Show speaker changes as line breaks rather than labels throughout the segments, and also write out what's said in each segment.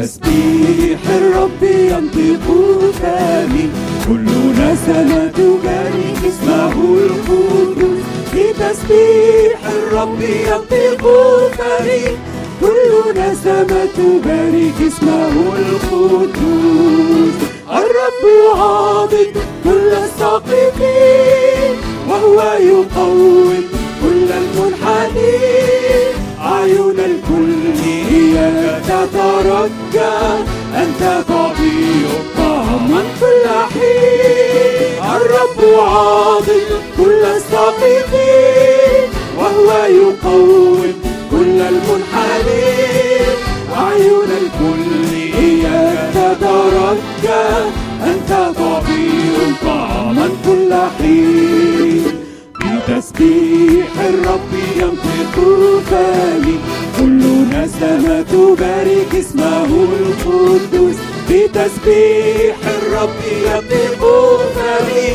بتسبيح الرب ينطق فمي كل نسمة تبارك اسمه القدوس بتسبيح الرب ينطق فمي كل نسمة تبارك اسمه القدوس الرب عاضد كل الساقطين وهو يقوم كل المنحنين. أعين الكل إياك تترجى أنت طبيب طعما حين الرب عاضد كل الساقطين. وهو يقوم كل المنحنين. أعين الكل إياك تترجى أنت طبيب طعما كل بتسبيح الرب ينطق فمي. كل نسمة تبارك اسمه القدوس بتسبيح الرب ينطق فمي.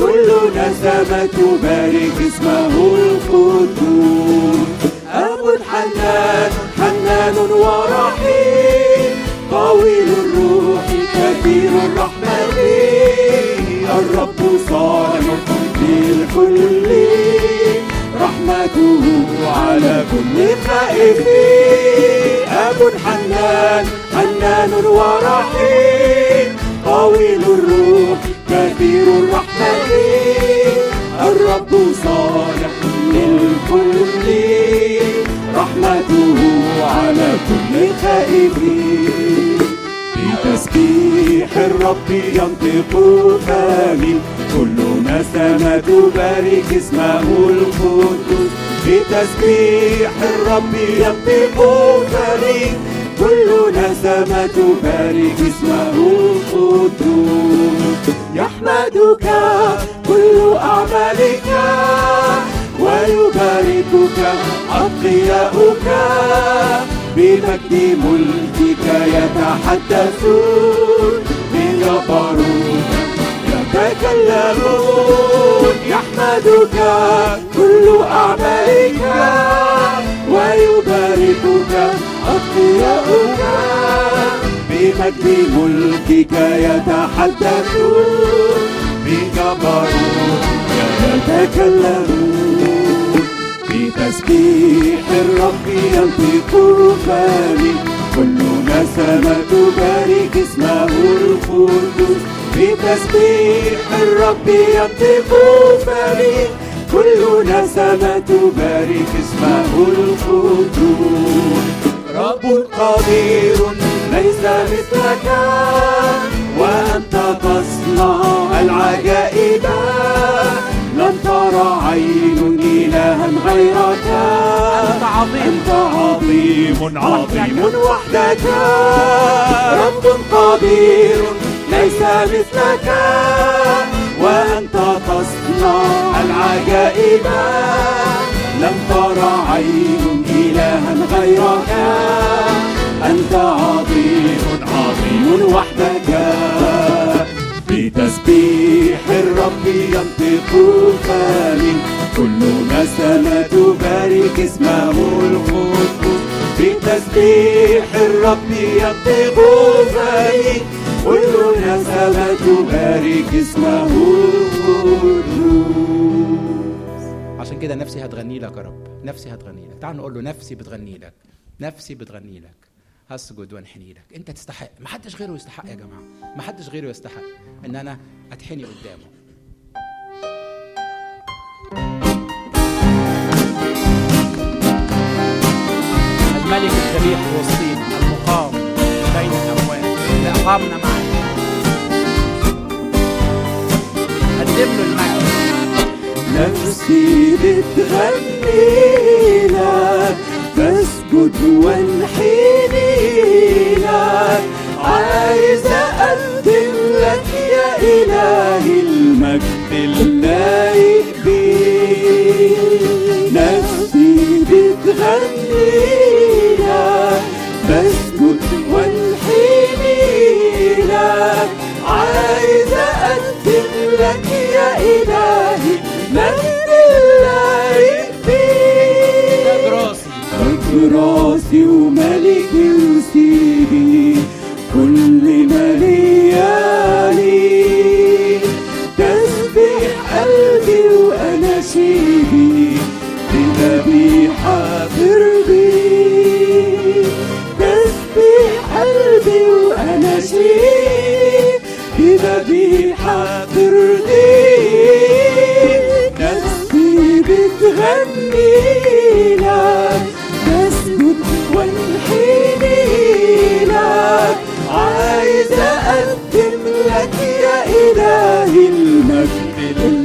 كل نسمة تبارك اسمه القدوس أب حنان حنان ورحيم. طويل الروح كثير الرحمة الرب صالح للكل. رحمته على كل خائف أب حنان حنان ورحيم. طويل الروح كثير الرحمة. الرب صالح للكل. رحمته على كل خائف بتسبيح الرب ينطق فمي كل نسمة تبارك اسمه القدوس بتسبيح الرب ينطق فمي كل نسمة تبارك اسمه القدوس يحمدك كل أعمالك ويباركك أتقياؤك بمجد ملكك يتحدثون بجبروت يتكلمون يحمدك كل أعمالك ويباركك أتقياؤك بمجد ملكك يتحدثون بجبروت يتكلمون. بتسبيح الرب ينطق فمي كل نسمة تبارك اسمه القدوس بتسبيح الرب ينطق فمي كل نسمة تبارك اسمه القدوس. رب قدير ليس مثلك وأنت تصنع العجائب. لم ترى عين إلها غيرك.
أنت عظيم.
أنت عظيم عظيم وحدك. رب قدير ليس مثلك وأنت تصنع العجائب. لم ترى عين إلها غيرك أنت عظيم عظيم وحدك. بتسبيح الرب ينطق فمي كل نسمة تبارك اسمه القدوس بتسبيح الرب ينطق فمي كل نسمة تبارك اسمه. القدوس
عشان كده نفسي هتغني لك يا رب. نفسي هتغني لك. تعال نقول له نفسي بتغني لك. نفسي بتغني لك. هسجد وانحني لك. انت تستحق. ما حدش غيره يستحق يا جماعة. ما حدش غيره يستحق ان أنا اتحني قدامه. الملك الذبيح بين اقامنا معه قدم له المجد.
نفسي بتغني لك بسجد وانحني لك عايز أقدم لك يا إلهي المجد اللايق بيك نفسي بتغني لك عايز أقدم لك يا إلهي مجد اللايق بيك
راسي.
راسي وملكي فرحة ترضيك نفسي بتغني لك تسجد وانحني لك عايز أقدم لك يا إلهي المجد.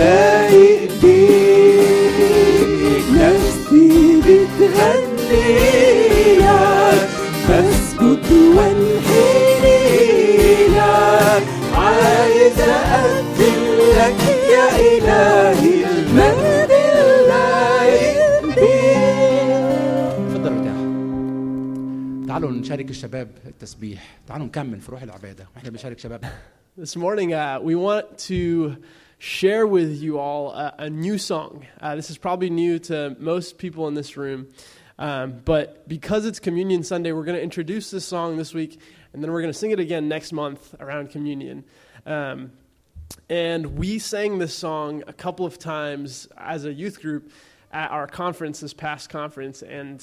اللايق بيك نفسي بتغني لك بسكت وانحني لك عايز اقدم لك يا إلهي المجد اللايق بيك
اتفضل ارتاح تعالوا نشارك الشباب التسبيح. تعالوا نكمل في روح العبادة. وإحنا بنشارك شبابنا
This morning, uh, we want to share with you all a, a new song. Uh, this is probably new to most people in this room. Um, but because it's Communion Sunday, we're going to introduce this song this week, and then we're going to sing it again next month around Communion. Um, and we sang this song a couple of times as a youth group at our conference, this past conference. And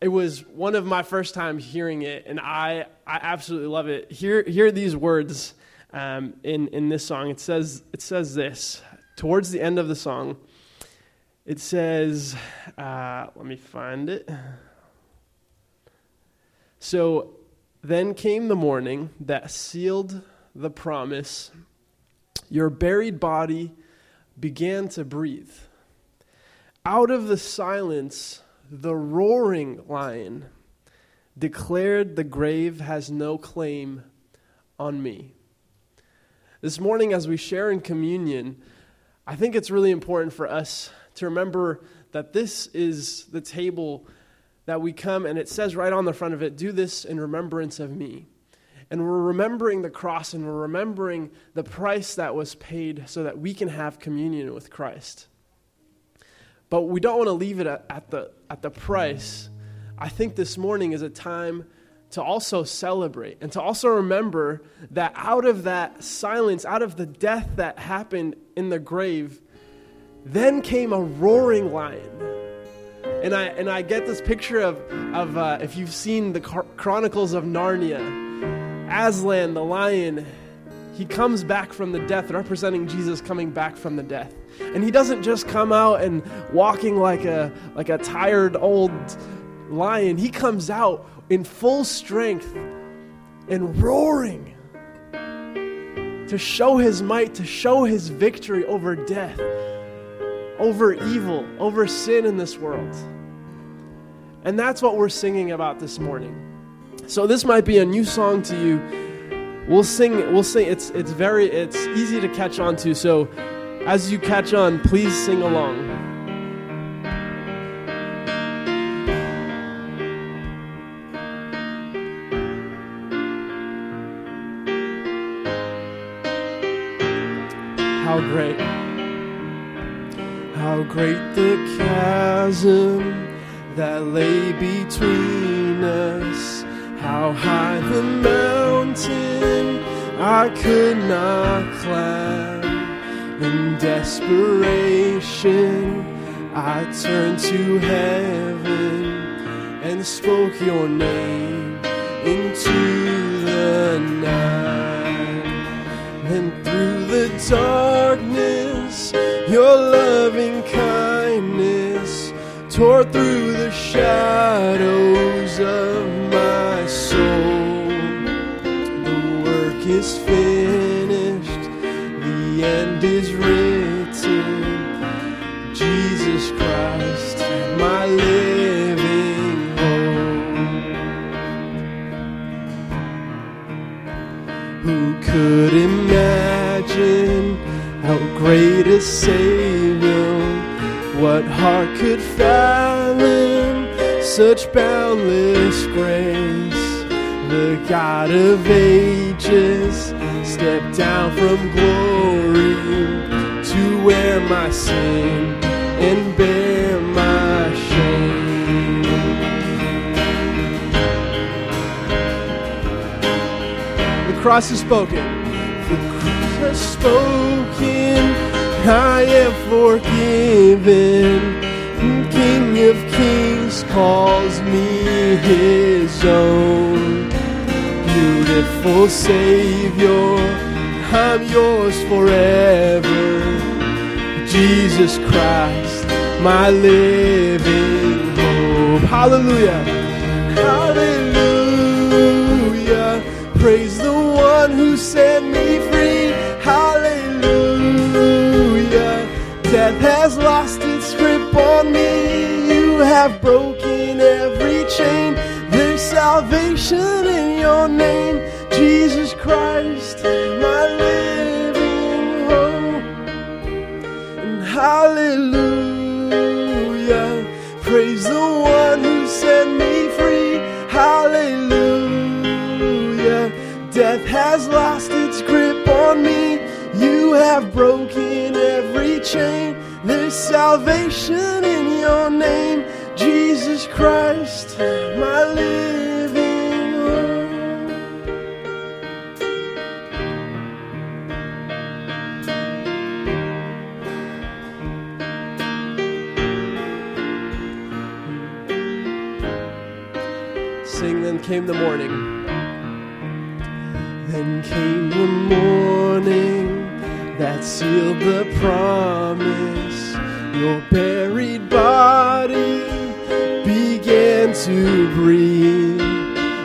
it was one of my first time hearing it, and I, I absolutely love it. Hear, hear these words um, in, in this song. It says, it says this towards the end of the song. It says, uh, let me find it. So then came the morning that sealed the promise. Your buried body began to breathe. Out of the silence, the roaring lion declared the grave has no claim on me. This morning, as we share in communion, I think it's really important for us to remember that this is the table that we come, and it says right on the front of it, do this in remembrance of me. And we're remembering the cross and we're remembering the price that was paid so that we can have communion with Christ. But we don't want to leave it at, the, at the price. I think this morning is a time to also celebrate and to also remember that out of that silence, out of the death that happened in the grave, then came a roaring lion. And I, and I get this picture of, of uh, if you've seen the Chronicles of Narnia, Aslan, the lion, he comes back from the death, representing Jesus coming back from the death. And he doesn't just come out and walking like a, like a tired old lion. He comes out in full strength and roaring to show his might, to show his victory over death, over evil, over sin in this world. And that's what we're singing about this morning. So this might be a new song to you. We'll sing we'll sing it's it's very it's easy to catch on to. So as you catch on, please sing along. Great. How great the chasm that lay between us. How high the mountain I could not climb. In desperation, I turned to heaven and spoke your name into the night. Then through darkness, your loving kindness tore through the shadows of my soul. The work is finished, the end is written. Jesus Christ, my living hope. Who could imagine? Greatest Savior. What heart could fathom such boundless grace? The God of ages stepped down from glory to wear my sin and bear my shame. The cross is spoken. Has spoken. I am forgiven. King of kings calls me his own. Beautiful Savior, I'm yours forever. Jesus Christ, my living hope. Hallelujah. Hallelujah. Praise the one who set me free. Have broken every chain. There's salvation in your name. Jesus Christ, my living hope. And hallelujah. Praise the one who set me free. Hallelujah. Death has lost its grip on me. You have broken every chain. There's salvation in your name. Jesus Christ, my living hope. Sing, then came the morning. Then came the morning that sealed the promise. Your buried body to breathe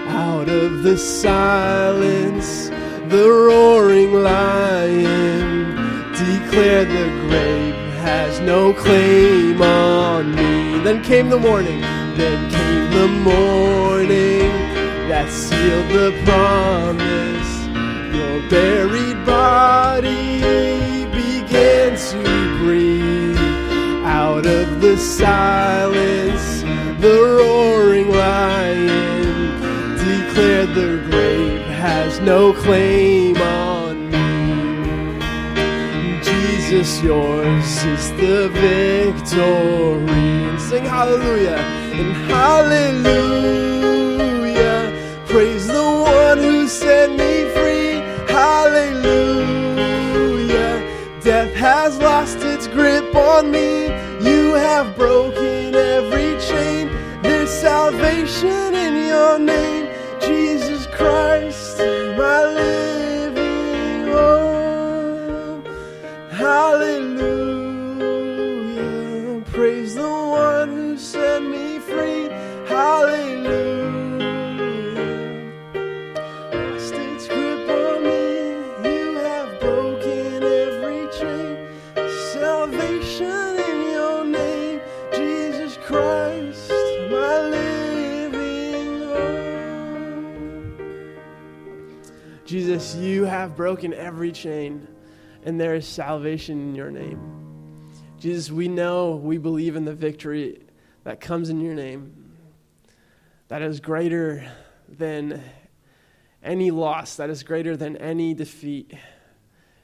out of the silence. The roaring lion declared the grave has no claim on me. Then came the morning, then came the morning that sealed the promise. Your buried body began to breathe out of the silence. The roaring lion declared the grave has no claim on me. Jesus, yours is the victory. And sing hallelujah and hallelujah. Praise the one who set me free. Hallelujah. Death has lost its grip on me. You have broken salvation in your name. Jesus Christ, my living hope. Hallelujah. Jesus, you have broken every chain, and there is salvation in your name. Jesus, we know, we believe in the victory that comes in your name, that is greater than any loss, that is greater than any defeat.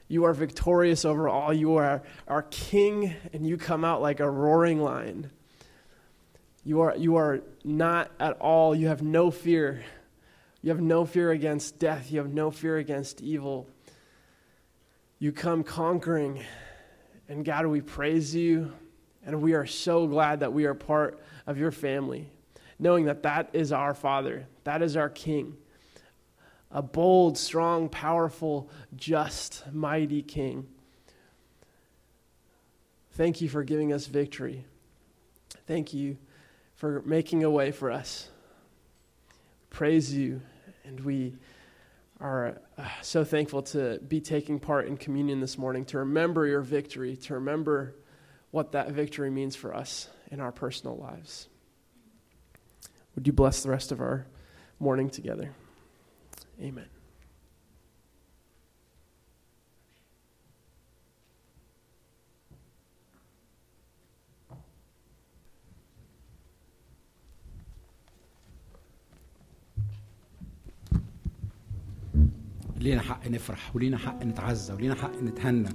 You are victorious over all. You are our king, and you come out like a roaring lion. You are, you are not at all, you have no fear. You have no fear against death. You have no fear against evil. You come conquering. And God, we praise you. And we are so glad that we are part of your family, knowing that that is our Father, that is our King. A bold, strong, powerful, just, mighty King. Thank you for giving us victory. Thank you for making a way for us. Praise you, and we are uh, so thankful to be taking part in communion this morning, to remember your victory, to remember what that victory means for us in our personal lives. Would you bless the rest of our morning together? Amen.
لينا حق نفرح ولينا حق نتعزى ولينا حق نتهنى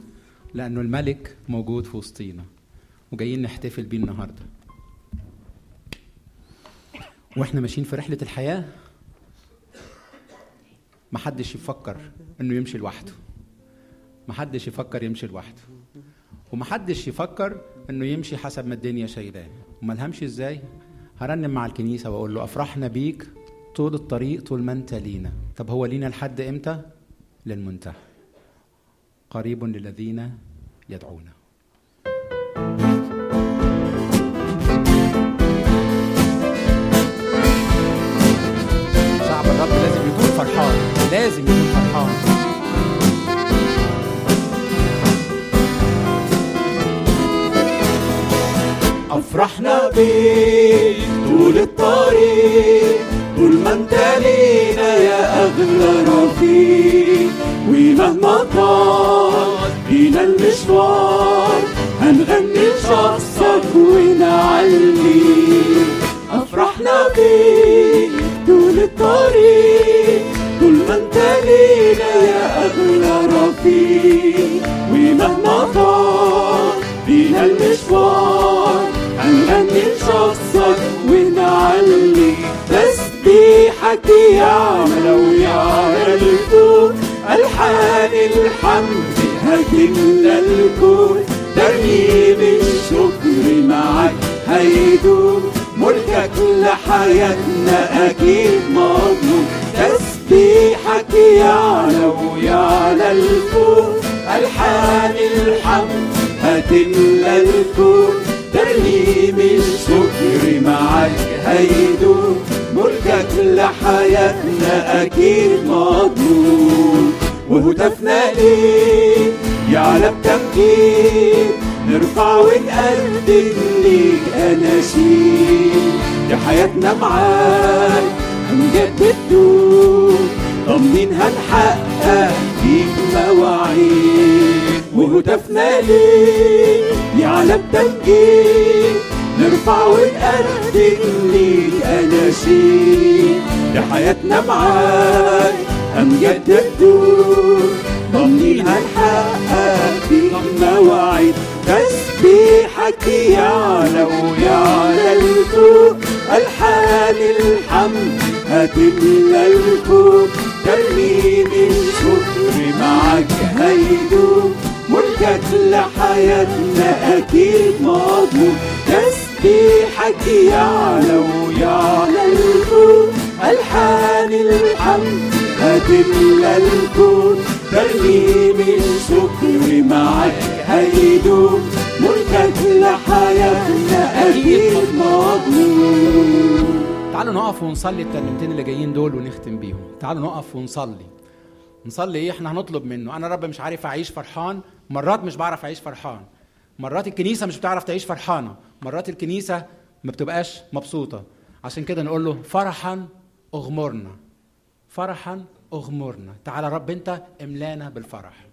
لأنه الملك موجود في وسطينا وجايين نحتفل بيه النهارده. وإحنا ماشيين في رحلة الحياة محدش يفكر إنه يمشي لوحده. محدش يفكر يمشي لوحده. ومحدش يفكر إنه يمشي حسب ما الدنيا شايلاه. امال همشي إزاي هرنم مع الكنيسة وأقول له أفرحنا بيك طول الطريق طول ما أنت لينا. طب هو لينا لحد إمتى؟ للمنتهى. قريب للذين يدعونا شعب الرب لازم يكون فرحان لازم يكون فرحان.
أفرحنا بيك طول الطريق طول ما انت لينا يا أغلى رفيق. ومهما طال بينا المشوار هنغني لشخصك ونعلي أفرحنا بيك طول الطريق طول ما انت لينا يا أغلى رفيق. يعمل ويعلى الكون ألحان الحمد هتملى الكون ترنيم الشكر معك هيدوم ملكك لحياتنا أكيد مضمون تسبيحك يعلى ويعلى الكون ألحان الحمد هتملى الكون ترنيم الشكر معك هيدوم ملكك لحياتنا أكيد مضمون. وهتفنا ليك يعلى بتمجيد نرفع ونقدم ليك أناشيد يا حياتنا معاك هنجدد دوم ضامنين هنحقق فيك مواعيد. وهتفنا ليك يعلى بتمجيد نرفع ونقدم ليك أناشيد يا حياتنا معاك هنجدد دور ضامنين هنحقق فيك مواعيد تسبيحك يعلى ويعلى الفوق ألحان الحمد هتملى الكون ترنيم الشكر معك هيدوم ملكك لحياتنا أكيد مضمون. تسبيحك يعلى ويعلى الكون ألحان الحمد هتملى الكون ترنيم الشكر معك هيدوم ملكك لحياتنا أكيد مضمون.
تعالوا نقف ونصلي الترنيمتين اللي جايين دول ونختم بيهم. تعالوا نقف ونصلي. نصلي إيه؟ إحنا هنطلب منه. أنا رب مش عارف أعيش فرحان. مرات مش بعرف أعيش فرحان. مرات الكنيسة مش بتعرف تعيش فرحانة مرات الكنيسة ما بتبقاش مبسوطة. عشان كده نقول له فرحا اغمرنا فرحا اغمرنا. تعالى رب انت املانا بالفرح.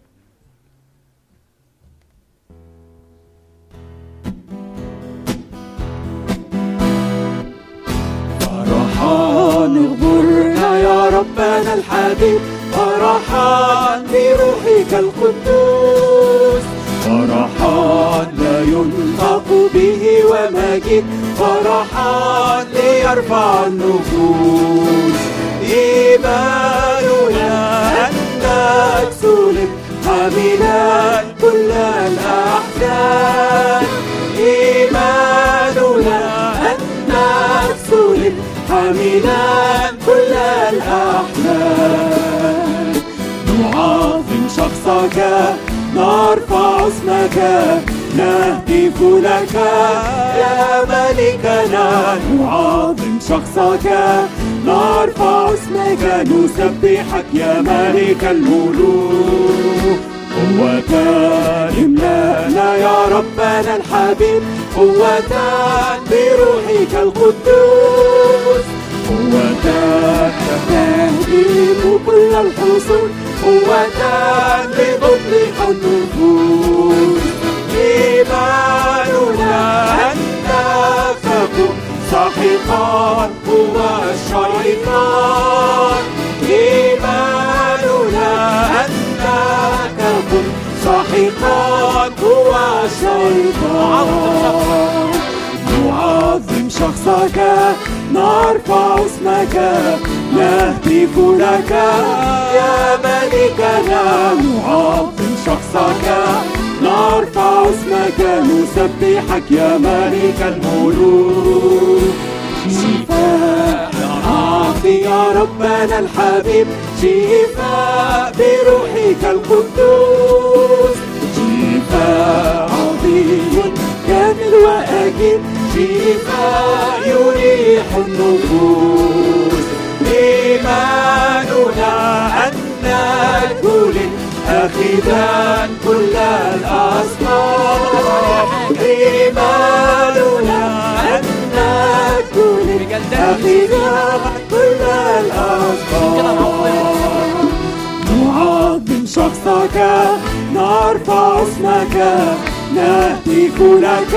فرحان اغمرنا يا ربنا الحبيب فرحان بروحك القدوس. فرحان لا ينطق به ومجيد فرحان ليرفع النفوس. إيماننا أنك سلم حاملا كل الأحزان. إيماننا أنك سلم حاملا كل الأحزان. نعظم شخصك نرفع اسمك نهتف لك يا ملكنا نعظم شخصك. نرفع اسمك نسبحك يا ملك الملوك. قوة املأنا يا ربنا الحبيب. قوة بروحك القدوس. قوة تهدم كل الحصون. قوة لضبط النفوس إيماننا أنت فقم ساحقا هو الشيطان. إيماننا أنت فقم ساحقا هو الشيطان. نعظم شخصك نرفع اسمك. نهتف لك يا ملكنا نعظم شخصك. نرفع اسمك نسبحك يا ملك الملوك. شفاء أعطي يا ربنا الحبيب. شفاء بروحك القدوس. شفاء عظيم كامل وأجيب شفاء يريح النفوس. إيماننا أن كل أخذا كل الأسرار إيماننا أن كل أخذا كل الأسرار نعظم شخصك نرفع اسمك نهتف لك.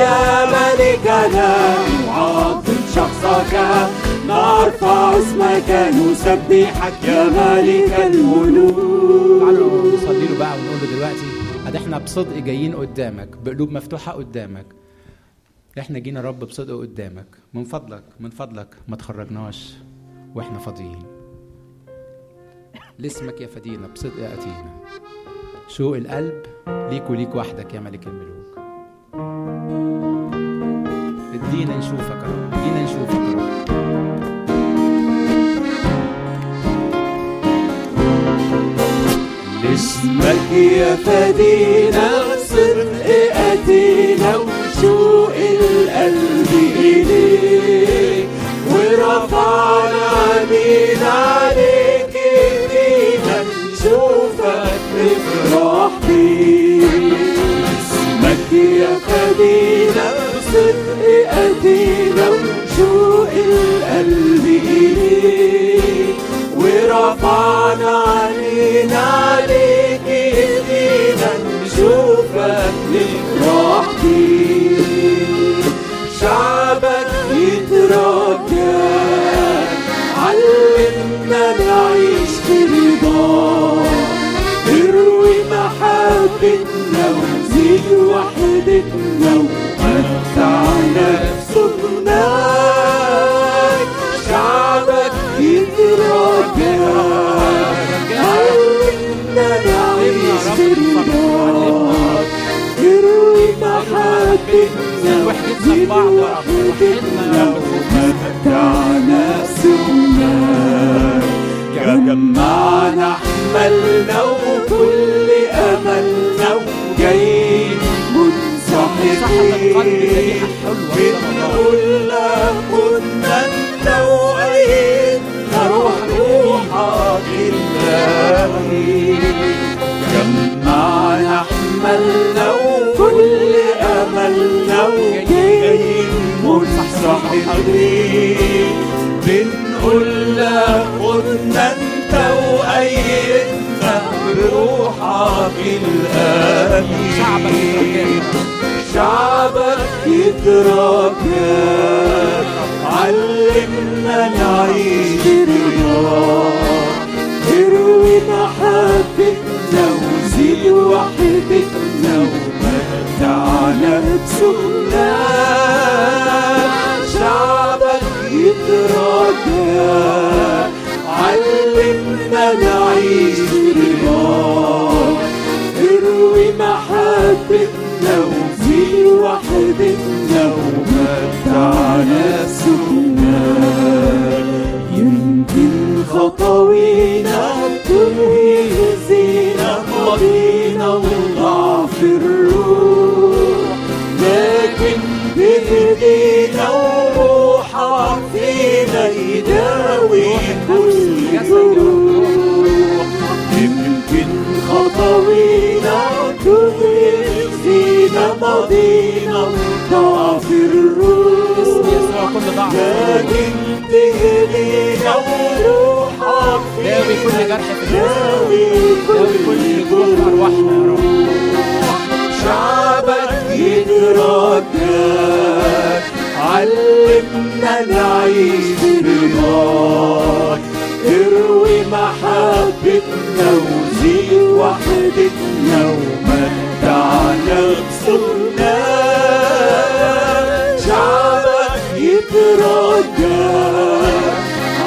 يا ملكنا نعظم شخصك. نرفع اسمك نسبحك يا ملك
تعالوا
الملوك
نصلي له بقى ونقول له دلوقتي ادي إحنا بصدق جايين قدامك بقلوب مفتوحة قدامك. إحنا جينا رب بصدق قدامك. من فضلك من فضلك ما تخرجناش وإحنا فاضيين. لاسمك يا فدينا بصدق أتينا. شوق القلب ليك وليك وحدك يا ملك الملوك. ادينا نشوفك يا رب ادينا نشوفك يا رب.
لاسمك يا فدينا صدق اتينا وشوق القلب إليك. ورفعنا عينينا عليك ايدينا نشوفك نفرح بيك. اسمك يا فدينا وحدتنا ومتعنا بسكناك شعبك يترجاك علمنا نعيش في رضاك اروي محبتنا
وحدتنا.
وحدتنا ومتعنا بسكناك جمعنا حملنا وكل وجايين منسحقين بنقول لك كنا انت وايدنا روح روحك الهي جمعنا حملنا وكل املنا وجايين منسحقين بنقول لك كنا انت وايدنا بروحك الامين
شعبك
شعبك يترجاك علمنا نعيش برضاك اروي محبتنا وزيد وحدتنا ومتعنا بسكناك شعبك يترجاك علمنا نعيش برضاك كل ضعف لكن تهدينا وروحك
داوي كل جرح
داوي
كل جروح ارواحنا يا
شعبك يترجاك علمنا نعيش برضاك اروي محبتنا وزيد وحدتنا ومتع نفسنا شعبك يترجى.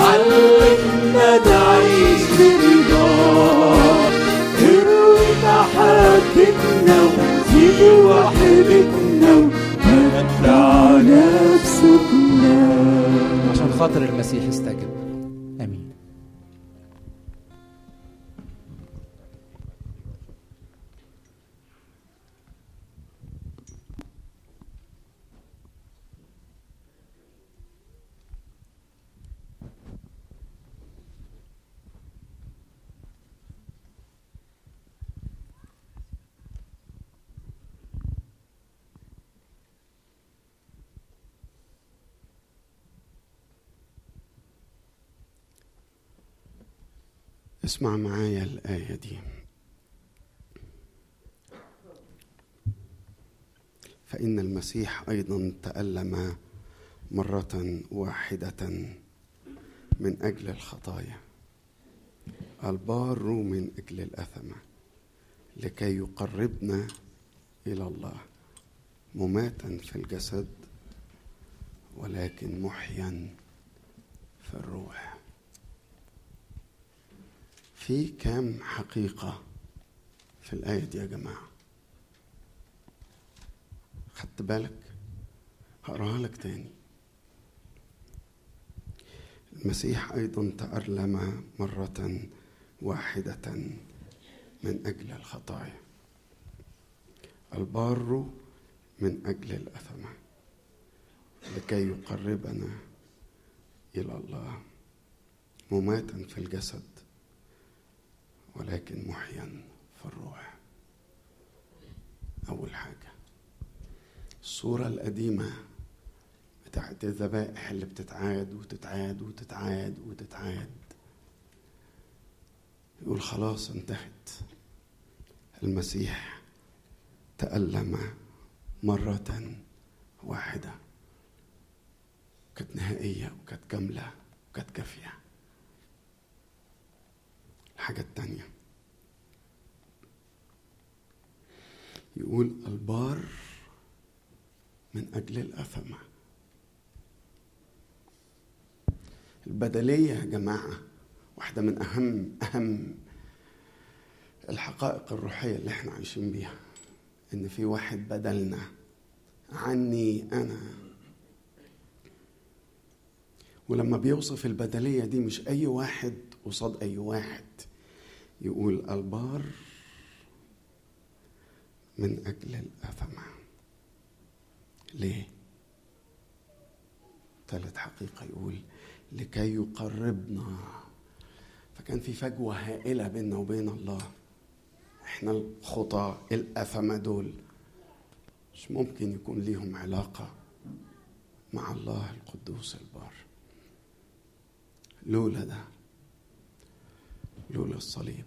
علمنا نعيش برضاك اروي محبتنا وزيد وحدتنا ومتع نفسنا.
عشان خاطر المسيح استجب.
اسمع معايا الآية دي. فإن المسيح أيضا تألم مرة واحدة من أجل الخطايا. البار من أجل الأثمة لكي يقربنا إلى الله. مماتا في الجسد ولكن محيا في الروح. في كام حقيقة في الآية دي يا جماعة؟ خدت بالك؟ هقراها لك تاني. المسيح أيضا تألم مرة واحدة من أجل الخطايا. البار من أجل الأثمة لكي يقربنا إلى الله مماتا في الجسد ولكن محيا في الروح أول حاجة الصورة القديمة بتاعت الذبائح اللي بتتعاد وتتعاد وتتعاد وتتعاد. يقول خلاص انتهت. المسيح تألم مرة واحدة. كانت نهائية وكانت كاملة وكانت كافية. الحاجة التانية يقول البار من أجل الأثمة البدلية يا جماعة واحدة من أهم أهم الحقائق الروحية اللي إحنا عايشين بيها إن في واحد بدلنا. عني أنا. ولما بيوصف البدلية دي مش أي واحد قصاد أي واحد. يقول البار من أجل الأثمة ليه؟ ثالث حقيقة يقول لكي يقربنا. فكان في فجوة هائلة بيننا وبين الله. إحنا الخطاة الأثمة دول مش ممكن يكون ليهم علاقة مع الله القدوس البار. لولا ده لولا الصليب.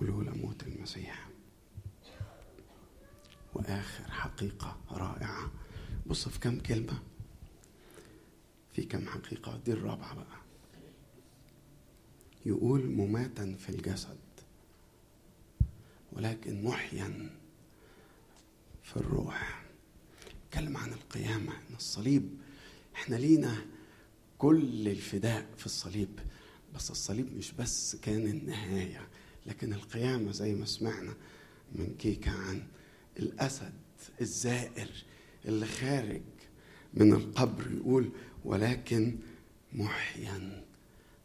ولولا موت المسيح. وآخر حقيقة رائعة. بص في كم كلمة؟ في كم حقيقة؟ دي الرابعة بقى. يقول مماتا في الجسد ولكن محيا في الروح. اتكلم عن القيامة إن الصليب إحنا لينا كل الفداء في الصليب بس الصليب مش بس كان النهاية. لكن القيامة زي ما سمعنا من كيكة عن الأسد الزائر اللي خارج من القبر يقول ولكن محيا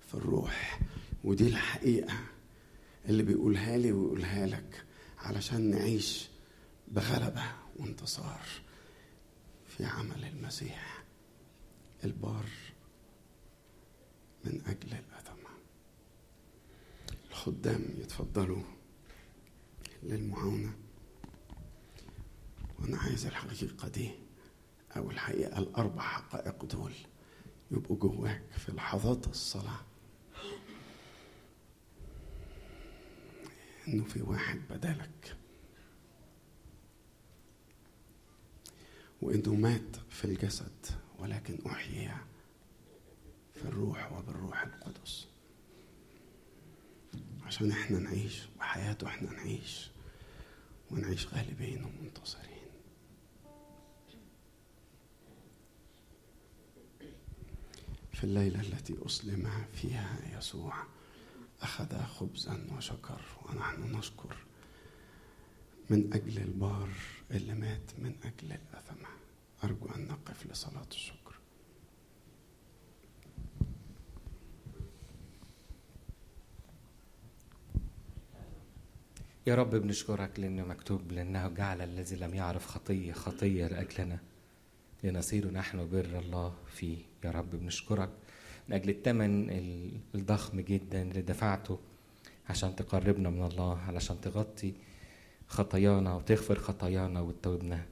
في الروح. ودي الحقيقة اللي بيقولها لي ويقولها لك علشان نعيش بغلبة وانتصار في عمل المسيح. البار من أجل الاثمه الخدام يتفضلوا للمعاونة. وأنا عايز الحقيقة دي أو الحقيقة الأربع حقائق دول يبقوا جواك في لحظات الصلاة. إنه في واحد بدلك. وإنه مات في الجسد ولكن احيي في الروح وبالروح القدس. عشان إحنا نعيش وحياته إحنا نعيش
ونعيش غالبين ومنتصرين. في الليلة التي أسلم فيها يسوع أخذ خبزا وشكر ونحن نشكر من أجل البار اللي مات من أجل الأثمة أرجو أن نقف لصلاة الشكر.
يا رب بنشكرك لأنه مكتوب لأنه جعل الذي لم يعرف خطية خطية لأجلنا. لنصير نحن بر الله فيه. يا رب بنشكرك من أجل الثمن ال- الضخم جدا اللي دفعته عشان تقربنا من الله علشان تغطي خطايانا وتغفر خطايانا وتتوبنا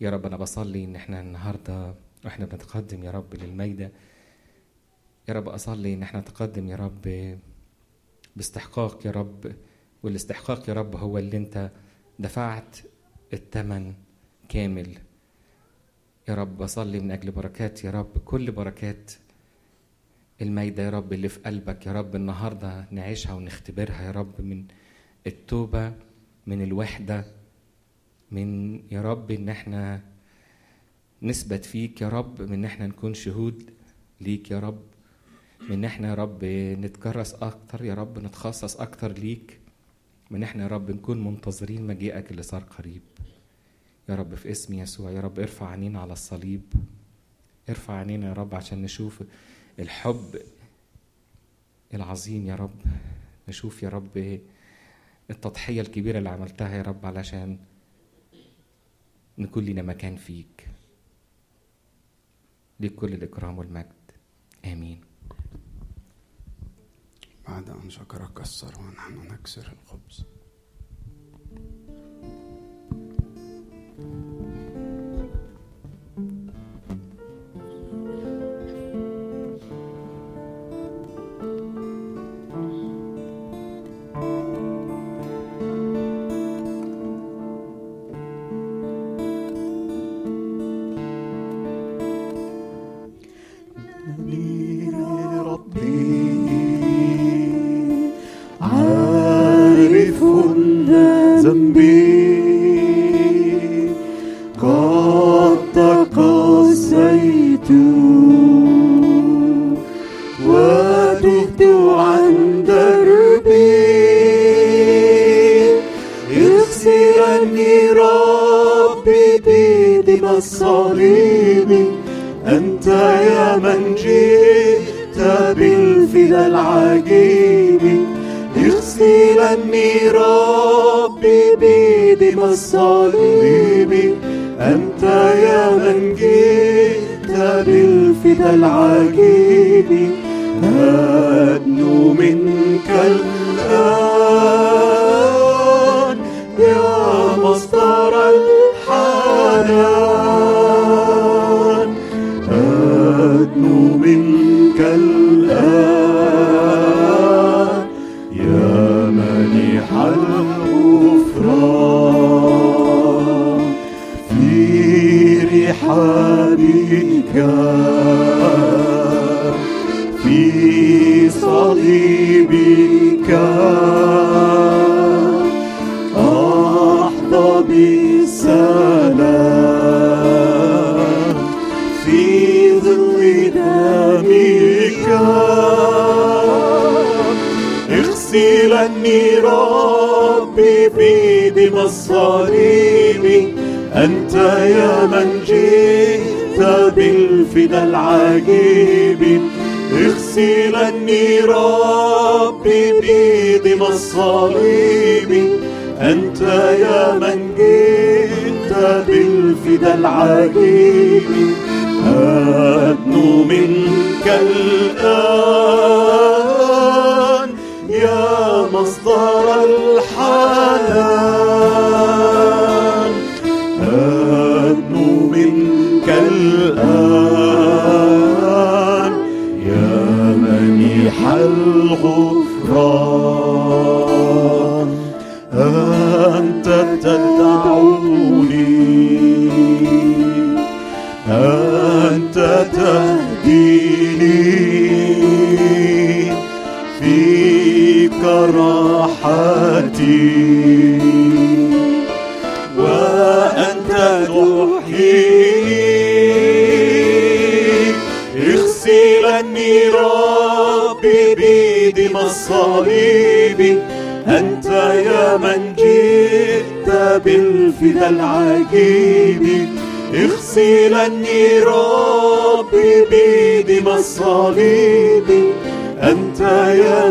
يا رب أنا بصلي إن إحنا النهاردة وإحنا بنتقدم يا رب للميدة. يا رب أصلي إن إحنا نتقدم يا رب باستحقاق يا رب والاستحقاق يا رب هو اللي انت دفعت الثمن كامل. يا رب بصلي من أجل بركات يا رب كل بركات المايدة يا رب اللي في قلبك يا رب النهاردة نعيشها ونختبرها يا رب من التوبة من الوحدة من يا رب إن إحنا نثبت فيك يا رب من إن إحنا نكون شهود ليك يا رب من إن إحنا يا رب نتكرس أكتر يا رب نتخصص أكتر ليك. من إحنا يا رب نكون منتظرين مجيئك اللي صار قريب. يا رب في اسم يسوع يا رب ارفع عينينا على الصليب. ارفع عينينا يا رب عشان نشوف الحب العظيم يا رب. نشوف يا رب التضحية الكبيرة اللي عملتها يا رب علشان نكون لنا مكان فيك. ليك كل الإكرام والمجد. آمين.
بعد أن شكر كسر ونحن نكسر الخبز.
بالفدا العجيب. اغسلني ربي بدم الصليب. أنت يا من جئت بالفدا العجيب. بالفدا العجيب اغسلني ربي بدم الصليب أنت يا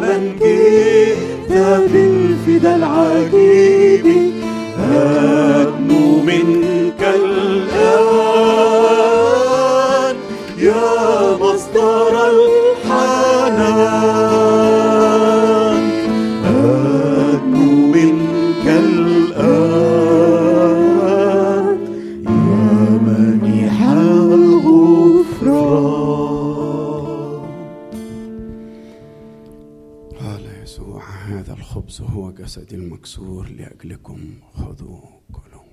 جسدي المكسور لأجلكم خذوا كلوا.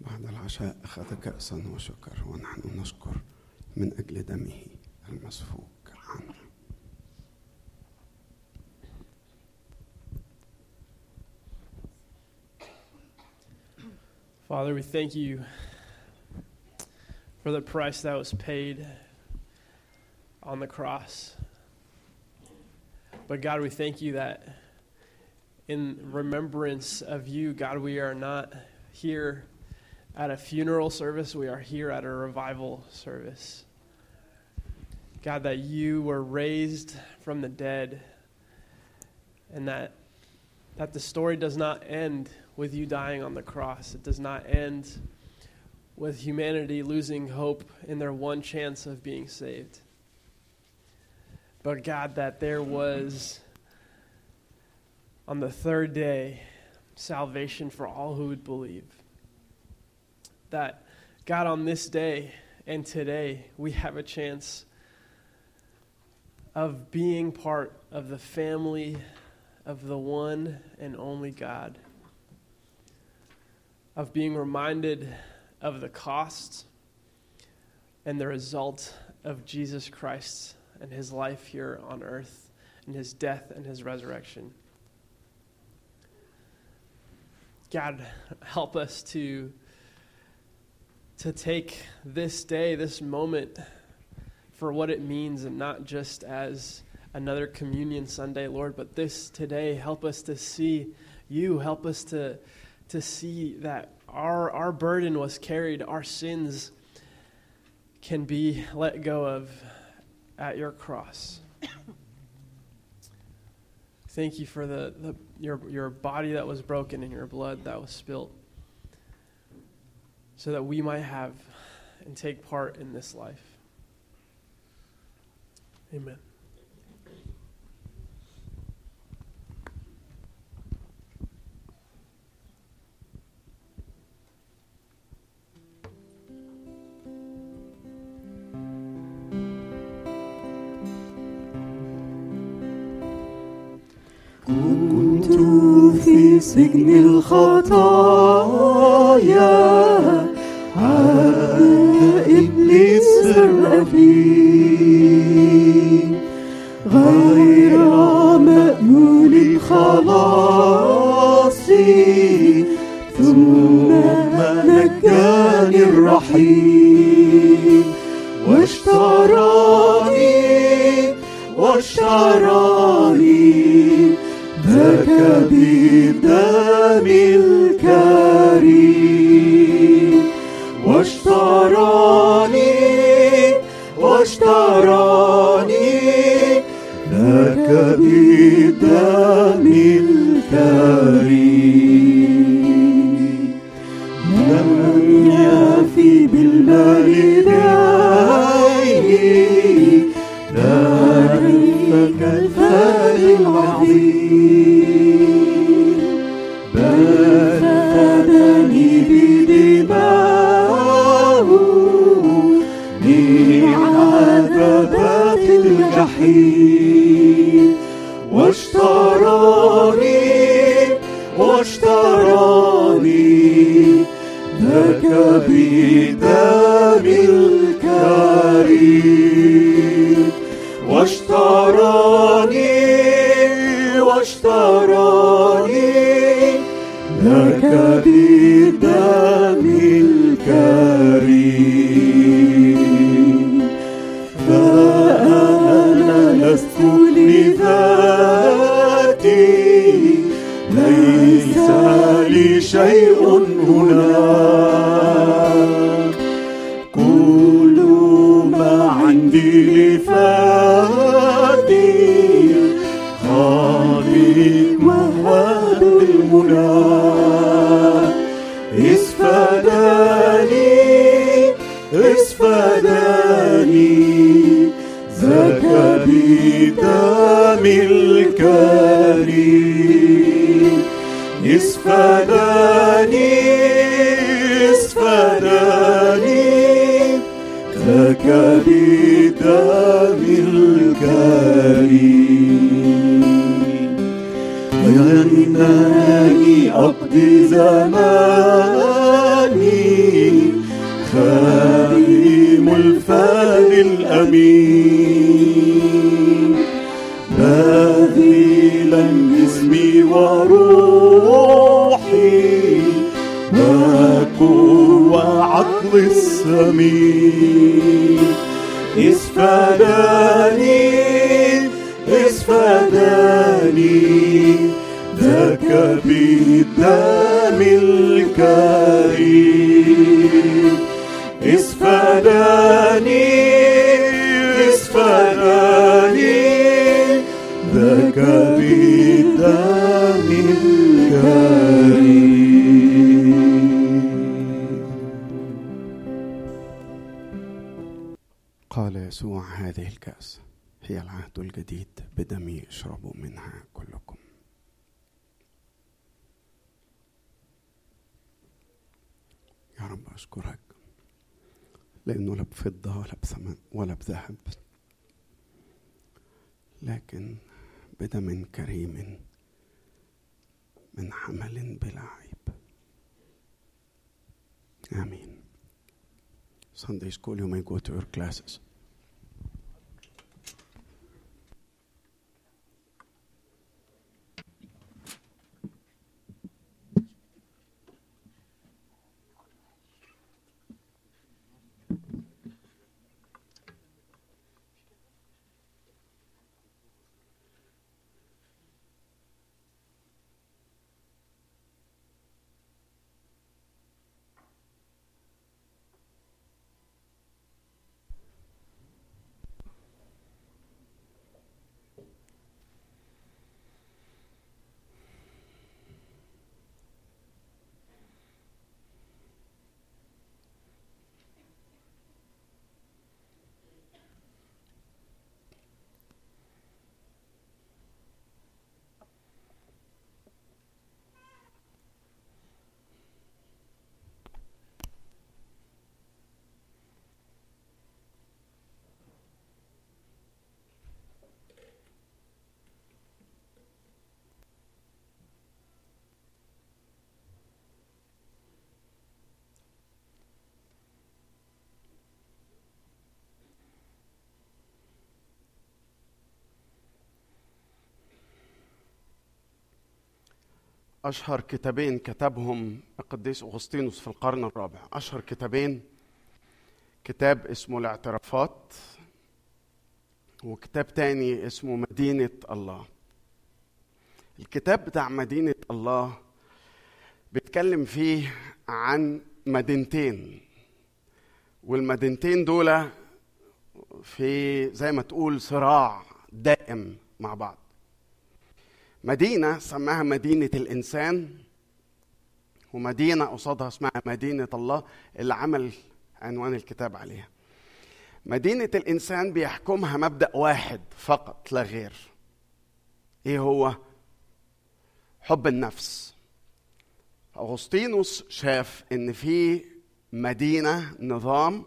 بعد العشاء أخذ كأسا وشكر ونحن نشكر من أجل دمه. المسفوك عنه
Father, we thank you for the price that was paid on the cross. But God, we thank you that in remembrance of you, God, we are not here at a funeral service, we are here at a revival service. God, that you were raised from the dead and that that the story does not end with you dying on the cross. It does not end with humanity losing hope in their one chance of being saved. But God, that there was on the third day salvation for all who would believe. That God, on this day and today, we have a chance of being part of the family of the one and only God, of being reminded of the cost and the result of Jesus Christ and his life here on earth, and his death and his resurrection. God, help us to, to take this day, this moment, for what it means, and not just as another communion Sunday, Lord, but this today, help us to see you. Help us to, to see that our, our burden was carried, our sins can be let go of at your cross. Thank you for the, the, your, your body that was broken and your blood that was spilt so that we might have and take part in this life. Amen.
كنت في سجن الخطايا على إبليس الرهيب غير مأمول الخلاص ثم نجاني الرحيم
هذه الكأس. هي العهد الجديد بدمي اشربوا منها كلكم. يا رب أشكرك. لأنه لا بفضة ولا بثمن ولا بذهب. لكن بدم كريم من حمل بلا عيب آمين. Sunday school, you may go to your classes. أشهر كتابين كتبهم القديس أغسطينوس في القرن الرابع. أشهر كتابين كتاب اسمه الاعترافات وكتاب تاني اسمه مدينة الله. الكتاب بتاع مدينة الله بيتكلم فيه عن مدينتين والمدينتين دول في زي ما تقول صراع دائم مع بعض. مدينة سماها مدينة الإنسان ومدينة قصادها اسمها مدينة الله اللي عمل عنوان الكتاب عليها. مدينة الإنسان بيحكمها مبدأ واحد فقط لا غير. إيه هو؟ حب النفس. أغسطينوس شاف إن في مدينة نظام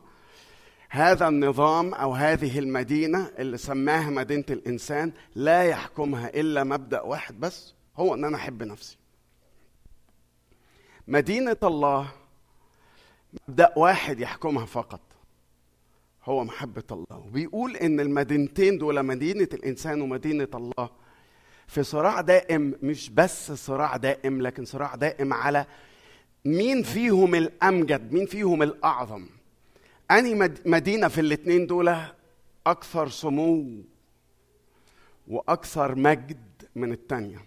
هذا النظام أو هذه المدينة اللي سماها مدينة الإنسان لا يحكمها إلا مبدأ واحد بس هو إن أنا أحب نفسي. مدينة الله مبدأ واحد يحكمها فقط هو محبة الله. وبيقول إن المدينتين دول مدينة الإنسان ومدينة الله في صراع دائم مش بس صراع دائم لكن صراع دائم على مين فيهم الأمجد مين فيهم الأعظم. اني مدينة في الاثنين دول؟ أكثر سمو وأكثر مجد من الثانية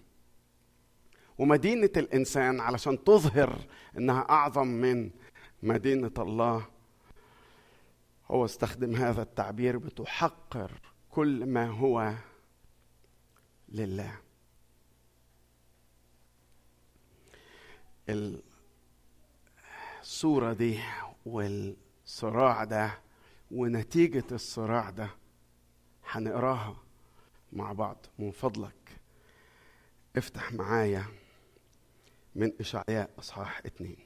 ومدينة الإنسان علشان تظهر إنها أعظم من مدينة الله هو استخدم هذا التعبير بتحقر كل ما هو لله. الصورة دي والصراع ده ونتيجة الصراع ده هنقراها مع بعض من فضلك. افتح معايا من إشعياء أصحاح اتنين.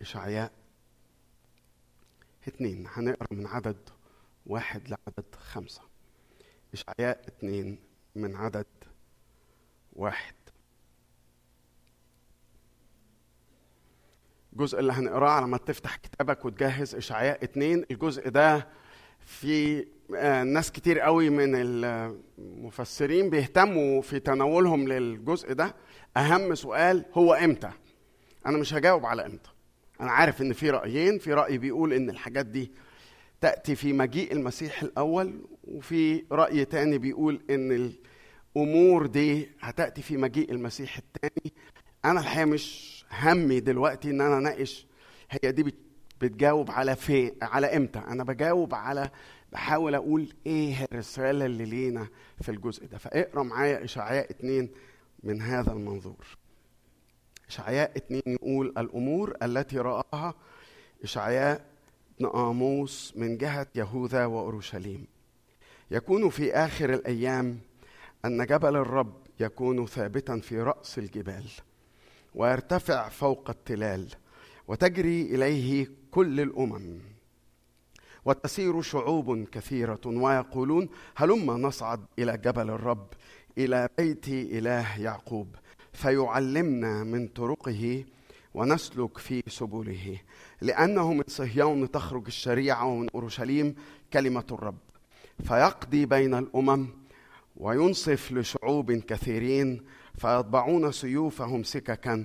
إشعياء اتنين. هنقرأ من عدد واحد لعدد خمسة. إشعياء اتنين من عدد واحد الجزء اللي هنقراه على ما تفتح كتابك وتجهز إشعياء اتنين الجزء ده في آه، ناس كتير قوي من المفسرين بيهتموا في تناولهم للجزء ده. أهم سؤال هو إمتى؟ أنا مش هجاوب على إمتى. أنا عارف إن في رأيين في رأي بيقول إن الحاجات دي تأتي في مجيء المسيح الأول وفي رأي تاني بيقول إن الأمور دي هتأتي في مجيء المسيح التاني. أنا الحقيقة مش همي دلوقتي إن أنا أناقش هي دي بتجاوب على في على إمتى؟ أنا بجاوب على بحاول أقول إيه الرسالة اللي لينا في الجزء ده. فاقرأ معايا إشعياء اتنين من هذا المنظور. إشعياء اتنين يقول الأمور التي رآها إشعياء ابن آموس من جهة يهوذا وأورشليم. يكون في آخر الأيام أن جبل الرب يكون ثابتا في رأس الجبال. ويرتفع فوق التلال وتجري إليه كل الأمم. وتسير شعوب كثيرة ويقولون هلما نصعد إلى جبل الرب إلى بيت إله يعقوب فيعلمنا من طرقه ونسلك في سبله لأنه من صهيون تخرج الشريعة ومن أورشليم كلمة الرب. فيقضي بين الأمم وينصف لشعوب كثيرين فيطبعون سيوفهم سككا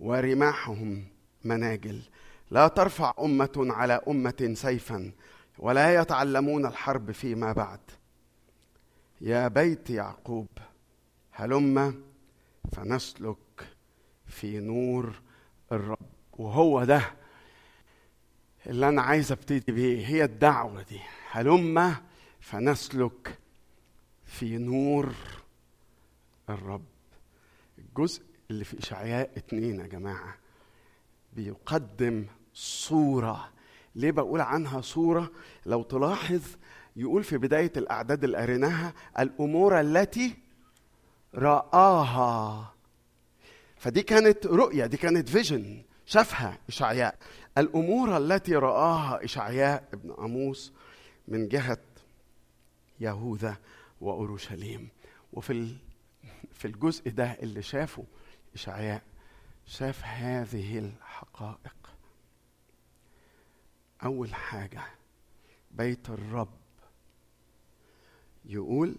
ورماحهم مناجل. لا ترفع أمة على أمة سيفا ولا يتعلمون الحرب فيما بعد. يا بيت يعقوب هلم فنسلك في نور الرب. وهو ده اللي أنا عايز أبتدي بيه هي الدعوة دي. هلم فنسلك في نور الرب. الجزء اللي في إشعياء اتنين يا جماعة بيقدم صورة. ليه بقول عنها صورة؟ لو تلاحظ يقول في بداية الأعداد اللي قريناها الأمور التي رآها. فدي كانت رؤية دي كانت فيجن شافها إشعياء. الأمور التي رآها إشعياء ابن أموس من جهة يهوذا. وأورشليم. وفي في الجزء ده اللي شافه إشعياء شاف هذه الحقائق. أول حاجة بيت الرب. يقول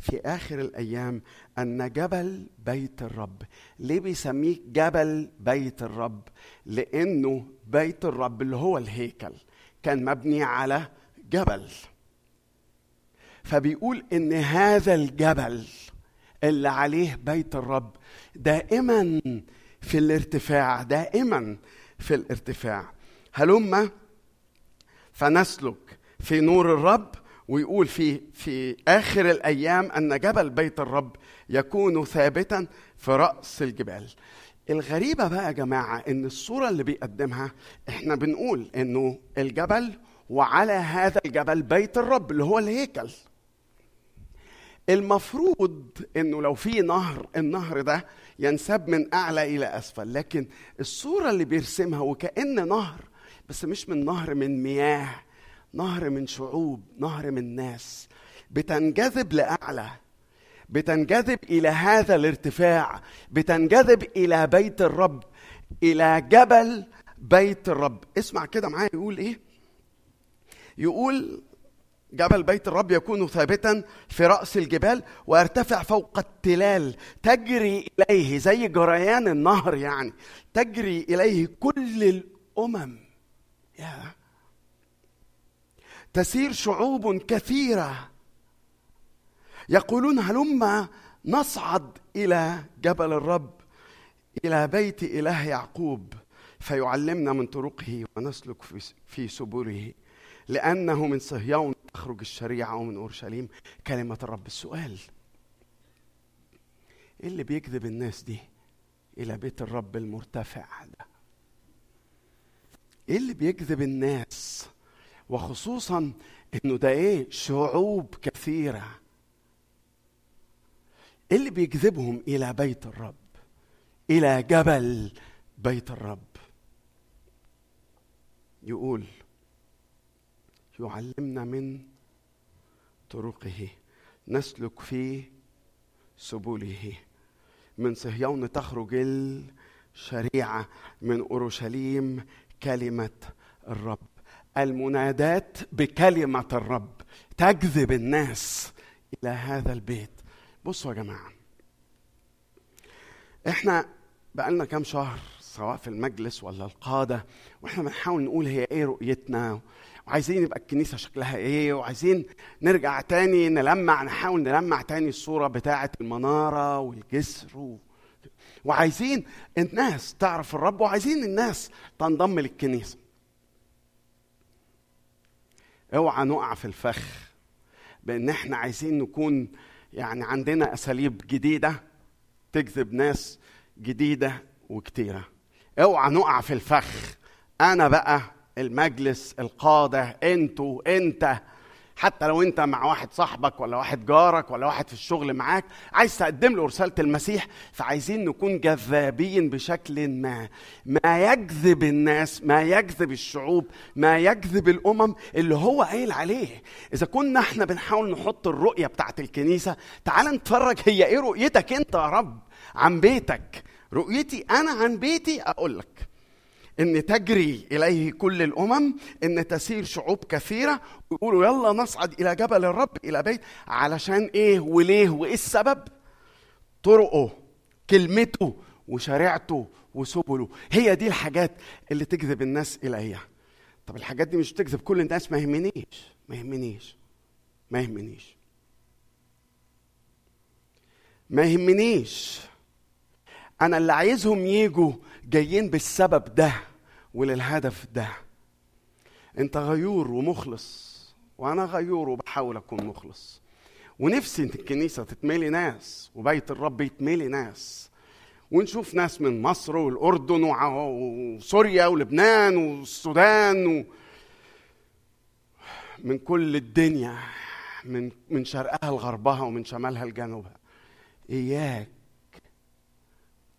في آخر الأيام أن جبل بيت الرب. ليه بيسميه جبل بيت الرب؟ لأنه بيت الرب اللي هو الهيكل. كان مبني على جبل. فبيقول إن هذا الجبل اللي عليه بيت الرب دائما في الارتفاع دائما في الارتفاع. هلم فنسلك في نور الرب ويقول في في آخر الأيام أن جبل بيت الرب يكون ثابتا في رأس الجبال. الغريبة بقى يا جماعة إن الصورة اللي بيقدمها إحنا بنقول إنه الجبل وعلى هذا الجبل بيت الرب اللي هو الهيكل. المفروض إنه لو في نهر النهر ده ينسب من أعلى إلى أسفل لكن الصورة اللي بيرسمها وكأن نهر بس مش من نهر من مياه نهر من شعوب نهر من ناس بتنجذب لأعلى بتنجذب إلى هذا الارتفاع بتنجذب إلى بيت الرب إلى جبل بيت الرب. اسمع كده معايا يقول إيه؟ يقول جبل بيت الرب يكون ثابتا في رأس الجبال ويرتفع فوق التلال تجري إليه زي جريان النهر يعني تجري إليه كل الأمم. يا! تسير شعوب كثيرة. يقولون هلما نصعد إلى جبل الرب إلى بيت إله يعقوب فيعلمنا من طرقه ونسلك في سبله لأنه من صهيون تخرج الشريعة ومن أورشليم. كلمة الرب. السؤال إيه اللي بيجذب الناس دي إلى بيت الرب المرتفع ده؟ إيه اللي بيجذب الناس؟ وخصوصا إنه ده إيه؟ شعوب كثيرة. إيه اللي بيجذبهم إلى بيت الرب؟ إلى جبل بيت الرب. يقول يعلمنا من طرقه. نسلك في سبله. من صهيون تخرج الشريعة من أورشليم كلمة الرب. المنادات بكلمة الرب. تجذب الناس إلى هذا البيت. بصوا يا جماعة. إحنا بقالنا كام شهر سواء في المجلس ولا القادة وإحنا بنحاول نقول هي إيه رؤيتنا؟ وعايزين يبقى الكنيسة شكلها إيه وعايزين نرجع تاني نلمع نحاول نلمع تاني الصورة بتاعة المنارة والجسر و... وعايزين الناس تعرف الرب وعايزين الناس تنضم للكنيسة. اوعى نقع في الفخ بأن إحنا عايزين نكون يعني عندنا أساليب جديدة تجذب ناس جديدة وكتيرة. اوعى نقع في الفخ. أنا بقى المجلس القاده أنتوا انت حتى لو انت مع واحد صاحبك ولا واحد جارك ولا واحد في الشغل معاك عايز تقدم له رسالة المسيح فعايزين نكون جذابين بشكل ما. ما يجذب الناس ما يجذب الشعوب ما يجذب الأمم اللي هو قايل عليه. إذا كنا إحنا بنحاول نحط الرؤية بتاعت الكنيسة تعال نتفرج هي إيه رؤيتك أنت يا رب؟ عن بيتك. رؤيتي أنا عن بيتي؟ أقول لك. إن تجري إليه كل الأمم إن تسير شعوب كثيرة ويقولوا يلا نصعد إلى جبل الرب إلى بيت علشان إيه وليه وإيه السبب؟ طرقه كلمته وشريعته وسبله. هي دي الحاجات اللي تجذب الناس اليها طب الحاجات دي مش تجذب كل الناس؟ ما يهمنيش ما يهمنيش ما يهمنيش. ما يهمنيش. أنا اللي عايزهم يجوا جايين بالسبب ده. وللهدف ده. انت غيور ومخلص وأنا غيور وبحاول اكون مخلص. ونفسي الكنيسة تتملي ناس وبيت الرب يتملي ناس. ونشوف ناس من مصر والأردن وسوريا ولبنان والسودان و... من كل الدنيا من من شرقها لغربها ومن شمالها لجنوبها. إياك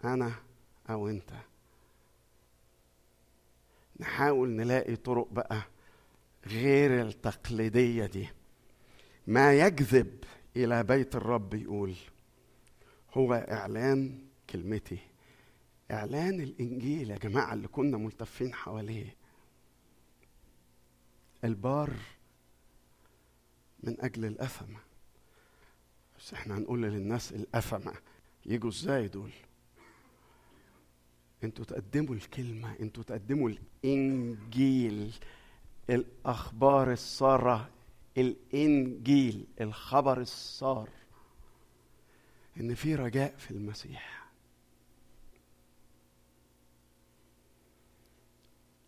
أنا أو أنت. نحاول نلاقي طرق بقى غير التقليدية دي. ما يجذب إلى بيت الرب يقول هو إعلان كلمتي. إعلان الإنجيل يا جماعة اللي كنا ملتفين حواليه. البار من أجل الاثمه بس إحنا هنقول للناس الاثمه يجوا إزاي دول؟ أنتوا تقدموا الكلمة أنتوا تقدموا الإنجيل الأخبار السارة الإنجيل الخبر السار. إن في رجاء في المسيح.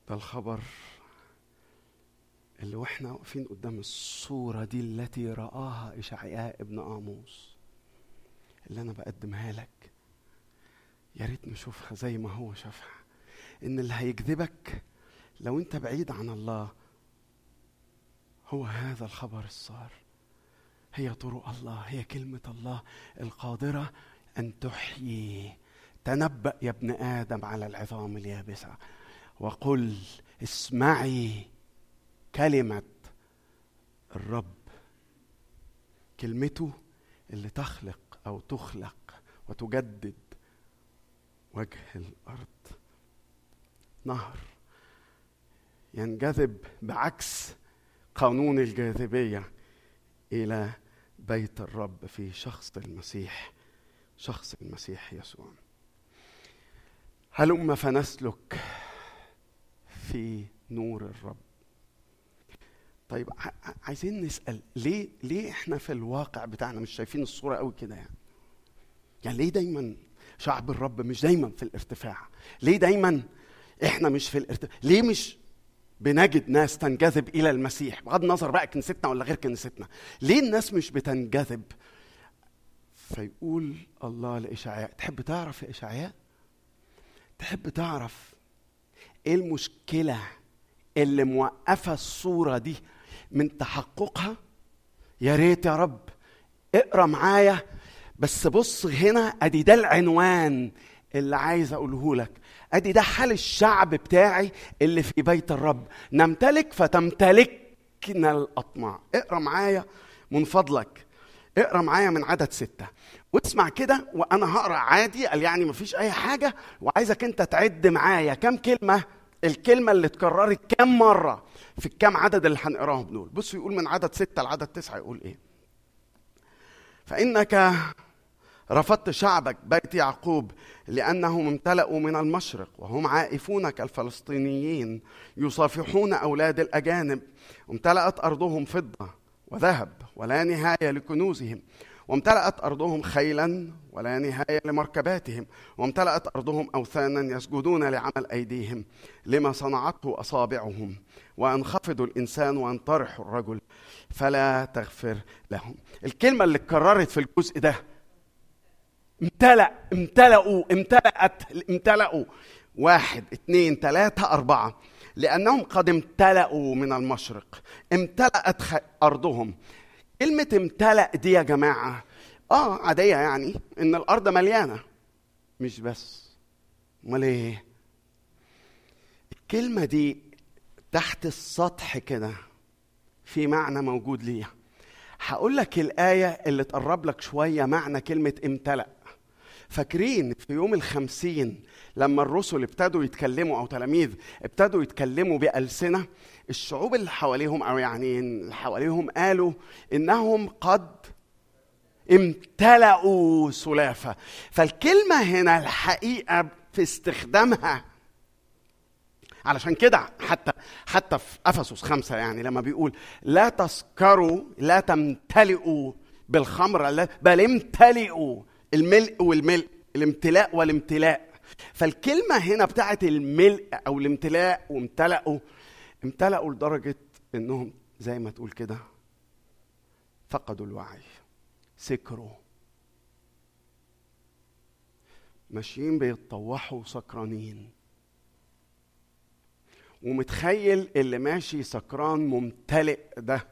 ده الخبر اللي وإحنا واقفين قدام الصورة دي التي رآها إشعياء ابن آموس. اللي أنا بقدمها لك. يا ريت نشوفها زي ما هو شافها. إن اللي هيجذبك لو أنت بعيد عن الله هو هذا الخبر الصار. هي طرق الله هي كلمة الله القادرة أن تحيي. تنبأ يا ابن آدم على العظام اليابسة. وقل اسمعي كلمة الرب. كلمته اللي تخلق أو تخلق وتجدد وجه الأرض. نهر ينجذب بعكس قانون الجاذبية إلى بيت الرب في شخص المسيح شخص المسيح يسوع. هلم فنسلك في نور الرب. طيب عايزين نسأل ليه ليه إحنا في الواقع بتاعنا مش شايفين الصورة قوي كده يعني؟ يعني ليه دايما شعب الرب مش دايما في الارتفاع. ليه دايما؟ إحنا مش في الارتفاع ليه مش بنجد ناس تنجذب إلى المسيح؟ بغض النظر بقى كنيستنا ولا غير كنيستنا. ليه الناس مش بتنجذب؟ فيقول الله لإشعياء تحب تعرف يا إشعياء؟ تحب تعرف إيه المشكلة اللي موقفة الصورة دي من تحققها؟ يا ريت يا رب اقرأ معايا بس بص هنا ادي ده العنوان اللي عايز اقوله لك. ادي ده حال الشعب بتاعي اللي في بيت الرب. نمتلك فتمتلكنا الأطماع. اقرأ معايا من فضلك. اقرأ معايا من عدد ستة. واسمع كده وأنا هقرأ عادي. قال يعني مفيش أي حاجة. وعايزك أنت تعد معايا كم كلمة؟ الكلمة اللي اتكررت كم مرة في الكام عدد اللي هنقراهم دول؟ بصوا يقول من عدد ستة لعدد تسعة يقول إيه؟ فإنك رفضت شعبك بيت يعقوب لأنهم امتلأوا من المشرق وهم عائفون كالفلسطينيين يصافحون أولاد الأجانب. امتلأت أرضهم فضة وذهب ولا نهاية لكنوزهم وامتلأت أرضهم خيلا ولا نهاية لمركباتهم وامتلأت أرضهم أوثانا يسجدون لعمل أيديهم. لما صنعته أصابعهم؟ وأنخفض الإنسان وأنطرح الرجل فلا تغفر لهم. الكلمة اللي اتكررت في الجزء ده امتلأ امتلأوا امتلأت امتلأوا. واحد اثنين ثلاثة أربعة. لأنهم قد امتلأوا من المشرق. امتلأت أرضهم. كلمة امتلأ دي يا جماعة آه عادية يعني إن الأرض مليانة. مش بس. أمال إيه؟ الكلمة دي تحت السطح كده في معنى موجود ليها هقول لك الآية اللي تقرب لك شوية معنى كلمة امتلأ. فاكرين في يوم الخمسين لما الرسل ابتدوا يتكلموا أو تلاميذ ابتدوا يتكلموا بألسنة الشعوب اللي حواليهم أو يعني اللي حواليهم قالوا إنهم قد امتلأوا سلافة. فالكلمة هنا الحقيقة في استخدامها علشان كده حتى حتى في أفسس خمسة يعني لما بيقول لا تسكروا لا تمتلئوا بالخمر بل امتلئوا الملء والملء الامتلاء والامتلاء. فالكلمة هنا بتاعت الملء أو الامتلاء وامتلأوا امتلأوا لدرجة إنهم زي ما تقول كده فقدوا الوعي سكروا. ماشيين بيتطوحوا سكرانين. ومتخيل اللي ماشي سكران ممتلئ ده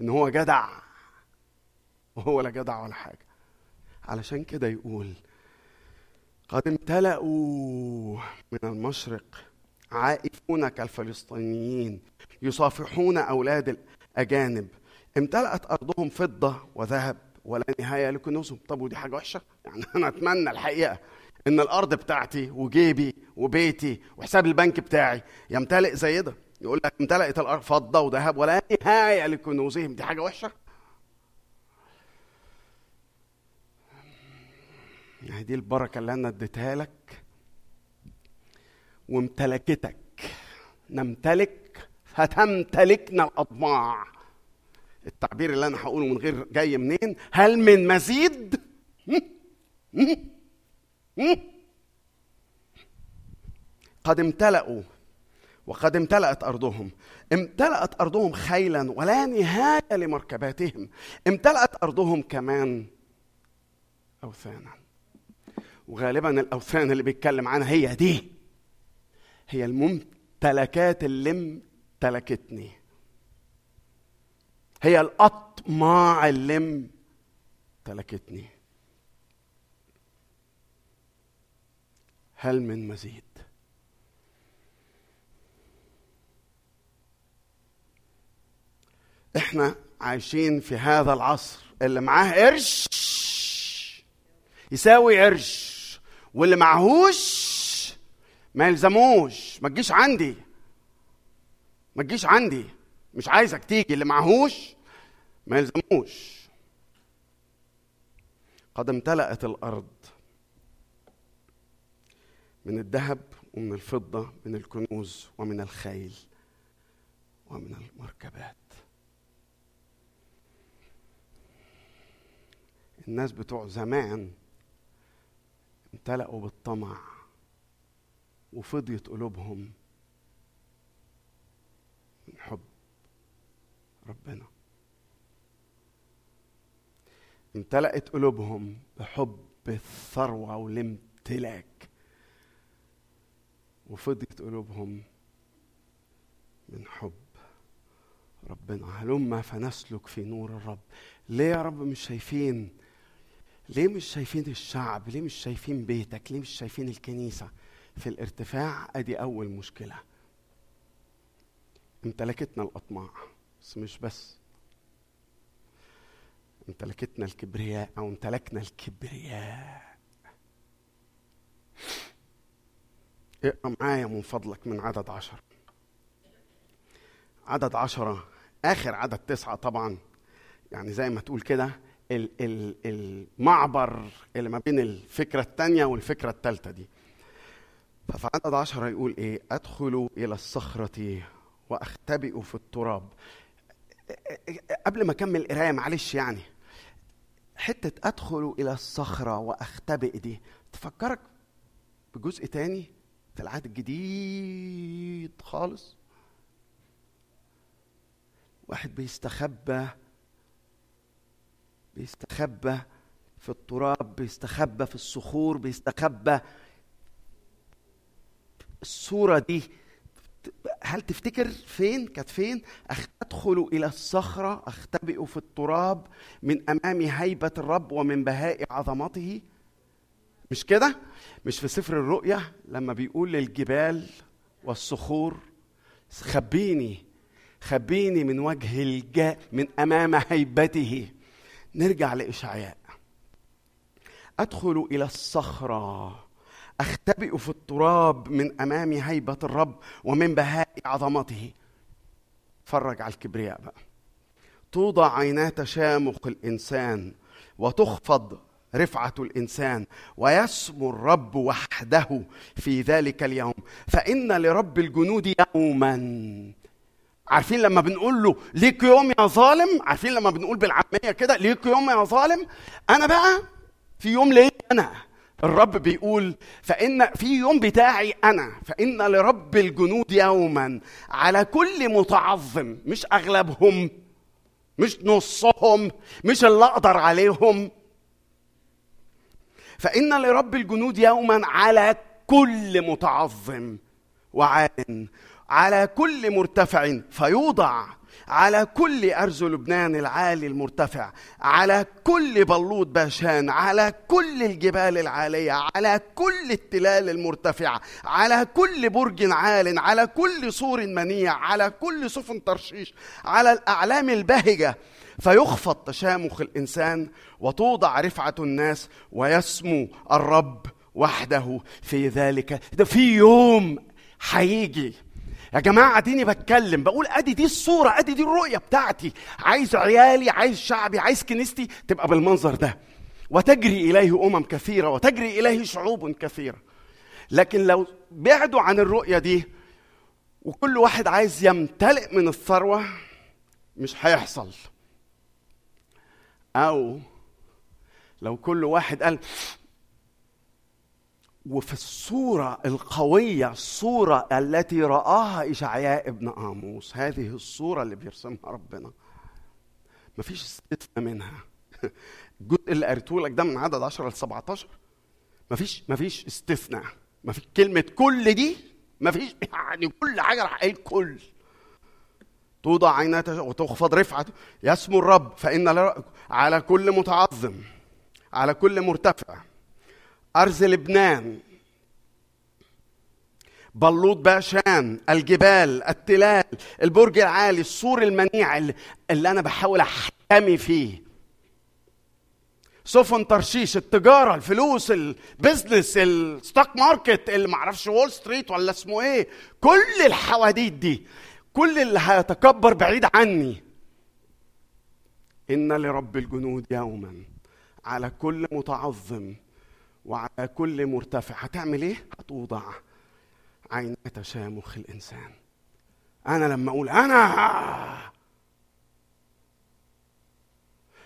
إن هو جدع؟ وهو لا جدع ولا حاجة. علشان كده يقول قد امتلأوا من المشرق عائفون كالفلسطينيين يصافحون أولاد الأجانب. امتلأت أرضهم فضة وذهب ولا نهاية لكنوزهم. طب ودي حاجة وحشة؟ يعني أنا أتمنى الحقيقة إن الأرض بتاعتي وجيبي وبيتي وحساب البنك بتاعي يمتلئ زي ده. يقول لك امتلأت الأرض فضة وذهب ولا نهاية لكنوزهم. دي حاجة وحشة؟ دي البركة اللي أنا اديتها لك. وامتلكتك. نمتلك فتمتلكنا الأطماع. التعبير اللي أنا هقوله من غير جاي منين؟ هل من مزيد؟ قد امتلأوا وقد امتلأت أرضهم. امتلأت أرضهم خيلا ولا نهاية لمركباتهم. امتلأت أرضهم كمان أوثانا. وغالبا الأوثان اللي بيتكلم عنها هي دي. هي الممتلكات اللي امتلكتني. هي الأطماع اللي امتلكتني. هل من مزيد؟ إحنا عايشين في هذا العصر اللي معاه قرش. يساوي قرش. واللي معهوش ما يلزموش. ما تجيش عندي. ما تجيش عندي. مش عايزك تيجي. اللي معهوش ما يلزموش. قد امتلأت الأرض من الذهب ومن الفضة من الكنوز ومن الخيل ومن المركبات. الناس بتوع زمان امتلأوا بالطمع وفضيت قلوبهم من حب ربنا. امتلأت قلوبهم بحب الثروة والامتلاك وفضيت قلوبهم من حب ربنا. هلما فنسلك في نور الرب. ليه يا رب مش شايفين ليه مش شايفين الشعب؟ ليه مش شايفين بيتك؟ ليه مش شايفين الكنيسة؟ في الارتفاع أدي أول مشكلة. امتلكتنا الأطماع بس مش بس. امتلكتنا الكبرياء أو امتلكنا الكبرياء. اقرأ معايا من فضلك من عدد عشر عدد عشرة آخر عدد تسعة طبعا. يعني زي ما تقول كده المعبر اللي ما بين الفكرة الثانية والفكرة الثالثة دي. ففي عدد عشرة يقول إيه؟ أدخل إلى الصخرة وأختبئ في التراب. قبل ما أكمل قراية معلش يعني. حتة أدخل إلى الصخرة وأختبئ دي تفكرك بجزء تاني في العهد الجديد خالص؟ واحد بيستخبى بيستخبى في التراب بيستخبى في الصخور بيستخبى. الصورة دي هل تفتكر فين؟ كانت فين؟ أدخل إلى الصخرة أختبئ في التراب من أمام هيبة الرب ومن بهاء عظمته. مش كده؟ مش في سفر الرؤيا؟ لما بيقول للجبال والصخور خبيني خبيني من وجه الجا من أمام هيبته. نرجع لإشعياء. أدخل إلى الصخرة أختبئ في التراب من أمام هيبة الرب ومن بهاء عظمته. فرج على الكبرياء بقى. توضع عينا تشامخ الإنسان وتخفض رفعة الإنسان ويسمو الرب وحده في ذلك اليوم. فإن لرب الجنود يوما عارفين لما بنقول له ليك يوم يا ظالم؟ عارفين لما بنقول بالعامية كده ليك يوم يا ظالم؟ أنا بقى في يوم ليه أنا الرب بيقول فإن في يوم بتاعي أنا فإن لرب الجنود يوما على كل متعظم مش أغلبهم مش نصهم مش اللي أقدر عليهم. فإن لرب الجنود يوما على كل متعظم وعال على كل مرتفع فيوضع. على كل أرز لبنان العالي المرتفع. على كل بلوط باشان. على كل الجبال العالية. على كل التلال المرتفعة على كل برج عال. على كل سور منيع. على كل سفن ترشيش. على الأعلام البهجة فيخفض تشامخ الإنسان وتوضع رفعة الناس ويسمو الرب وحده. في ذلك ده في يوم هيجي يا جماعة اديني بتكلم بقول أدي دي الصورة أدي دي الرؤية بتاعتي. عايز عيالي عايز شعبي عايز كنيستي تبقى بالمنظر ده. وتجري إليه أمم كثيرة وتجري إليه شعوب كثيرة. لكن لو بعدوا عن الرؤية دي وكل واحد عايز يمتلئ من الثروة مش هيحصل. أو لو كل واحد قال وفي الصورة القوية الصورة التي رآها إشعياء ابن آموس. هذه الصورة اللي بيرسمها ربنا. مفيش استثناء منها. الجزء اللي قريته لك ده من عدد 10 ل 17 مفيش مفيش استثناء. مفيش كلمة كل دي مفيش يعني كل حاجة راح قايل كل. توضع عينات وتخفض رفعة يسمو الرب فإن على كل متعظم على كل مرتفع. أرز لبنان. بلوط باشان الجبال التلال البرج العالي السور المنيع اللي, أنا بحاول أحتمي فيه. سفن ترشيش التجارة الفلوس ال business ال stock market اللي معرفش Wall Street ولا اسمه إيه. كل الحواديت دي كل اللي هيتكبر بعيد عني. إن لرب الجنود يوما على كل متعظم وعلى كل مرتفع. هتعمل إيه؟ هتوضع عين تشامخ الإنسان. أنا لما أقول أنا!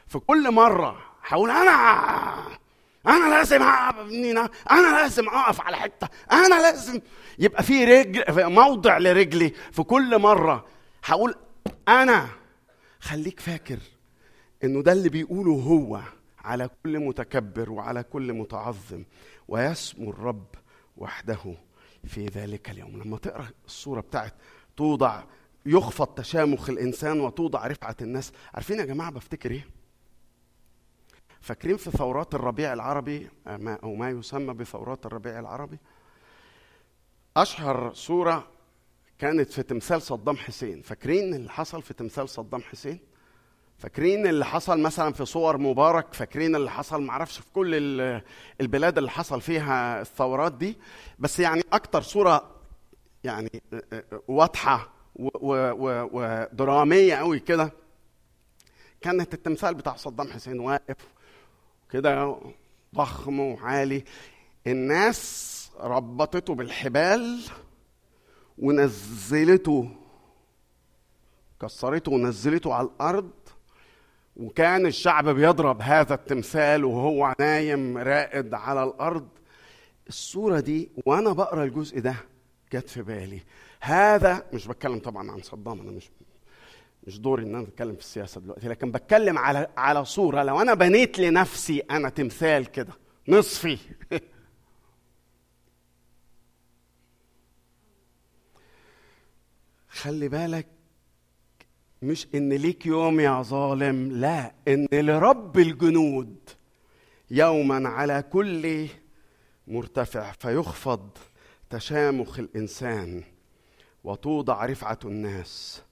في كل مرة هقول أنا! أنا لازم أنا لازم أقف على حتة. أنا لازم يبقى في رجل موضع لرجلي. في كل مرة هقول أنا! خليك فاكر إنه ده اللي بيقوله هو. على كل متكبر وعلى كل متعظم ويسمو الرب وحده في ذلك اليوم. لما تقرأ الصورة بتاعت توضع يخفض تشامخ الإنسان وتوضع رفعة الناس عارفين يا جماعة بفتكر إيه؟ فاكرين في ثورات الربيع العربي أو ما يسمى بثورات الربيع العربي؟ أشهر صورة كانت في تمثال صدام حسين. فاكرين اللي حصل في تمثال صدام حسين؟ فاكرين اللي حصل مثلا في صور مبارك؟ فاكرين اللي حصل؟ معرفش في كل البلاد اللي حصل فيها الثورات دي. بس يعني أكتر صورة يعني واضحة ودرامية قوي كده كانت التمثال بتاع صدام حسين واقف كده ضخم وعالي. الناس ربطته بالحبال ونزلته كسرته ونزلته على الأرض وكان الشعب بيضرب هذا التمثال وهو نايم راقد على الأرض. الصورة دي وأنا بقرأ الجزء ده جت في بالي. هذا مش بتكلم طبعا عن صدام أنا مش مش دوري إن أنا أتكلم في السياسة دلوقتي لكن بتكلم على على صورة. لو أنا بنيت لنفسي أنا تمثال كده نصفي. خلي بالك مش إن ليك يوم يا ظالم لا إن لرب الجنود يوما على كل مرتفع فيخفض تشامخ الإنسان وتوضع رفعة الناس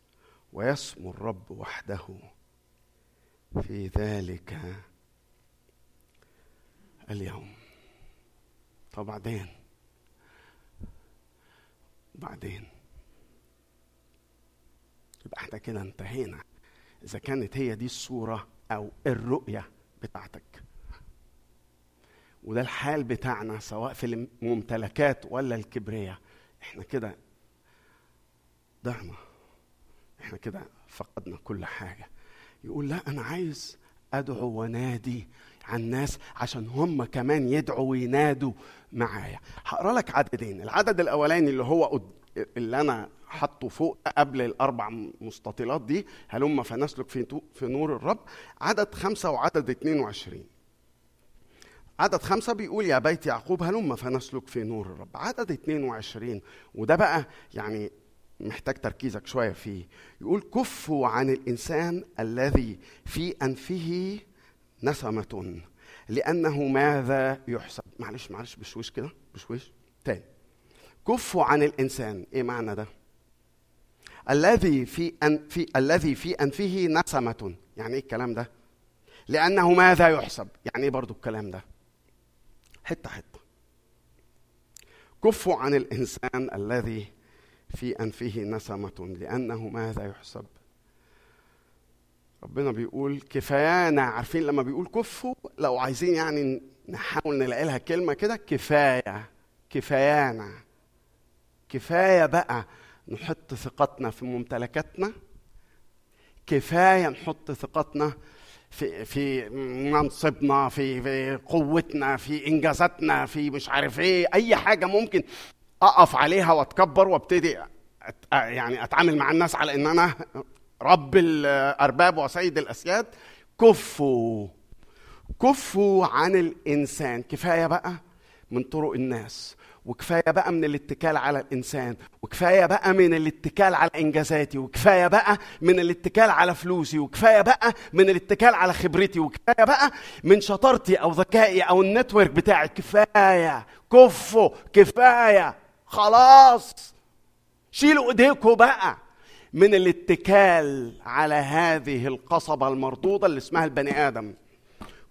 ويسمو الرب وحده. في ذلك اليوم. طب بعدين؟ بعدين. يبقى إحنا كده انتهينا. إذا كانت هي دي الصورة أو الرؤية بتاعتك. وده الحال بتاعنا سواء في الممتلكات ولا الكبرياء. إحنا كده ضعنا إحنا كده فقدنا كل حاجة. يقول لا أنا عايز أدعو ونادي عن الناس عشان هم كمان يدعوا وينادوا معايا. هقرأ لك عددين. العدد الأولاني اللي هو اللي أنا حطه فوق قبل الأربع مستطيلات دي. هلم فنسلك في في نور الرب. عدد خمسة وعدد 22 عدد خمسة بيقول يا بيت يعقوب هلم فنسلك في نور الرب. عدد 22 وده بقى يعني محتاج تركيزك شوية فيه. يقول كفوا عن الإنسان الذي في أنفه نسمة لأنه ماذا يحسب؟ معلش معلش بشويش كده بشويش. تاني. كفوا عن الإنسان. إيه معنى ده؟ الذي في أن في الذي في أنفه نسمة يعني إيه الكلام ده؟ لأنه ماذا يحسب؟ يعني إيه برضو الكلام ده؟ حتة حتة. كفوا عن الإنسان الذي في أنفه نسمة. لأنه ماذا يحسب؟ ربنا بيقول كفايانا عارفين لما بيقول كفوا؟ لو عايزين يعني نحاول نلاقي لها كلمة كده كفاية. كفايانا. كفاية بقى. نحط ثقتنا في ممتلكاتنا. كفاية نحط ثقتنا في في منصبنا في في قوتنا في إنجازاتنا في مش عارف إيه أي حاجة ممكن أقف عليها وأتكبر وأبتدي يعني أتعامل مع الناس على إن أنا رب الأرباب وسيد الأسياد. كفوا كفوا عن الإنسان. كفاية بقى من طرق الناس. وكفاية بقى من الاتكال على الإنسان وكفاية بقى من الاتكال على إنجازاتي وكفاية بقى من الاتكال على فلوسي وكفاية بقى من الاتكال على خبرتي وكفاية بقى من شطارتي أو ذكائي أو النتورك بتاعي. كفاية كفوا كفاية خلاص. شيلوا ايديكم بقى من الاتكال على هذه القصبة المردودة اللي اسمها البني آدم.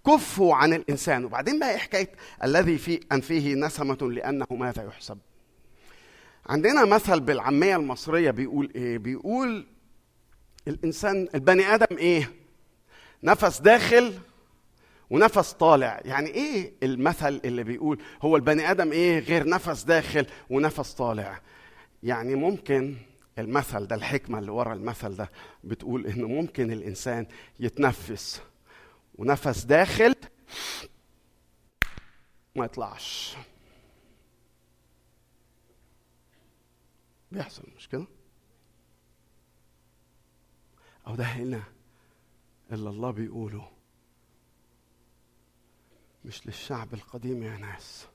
كفوا عن الإنسان. وبعدين بقى إيه حكاية الذي في أنفه نسمة لأنه ماذا يحسب؟ عندنا مثل بالعامية المصرية بيقول إيه؟ بيقول الإنسان البني آدم إيه؟ نفس داخل ونفس طالع. يعني إيه المثل اللي بيقول هو البني آدم إيه؟ غير نفس داخل ونفس طالع. يعني ممكن المثل ده الحكمة اللي ورا المثل ده بتقول إنه ممكن الإنسان يتنفس ونفس داخل ما يطلعش. بيحصل مش كده؟ أو ده هنا اللي الله بيقوله. مش للشعب القديم يا ناس.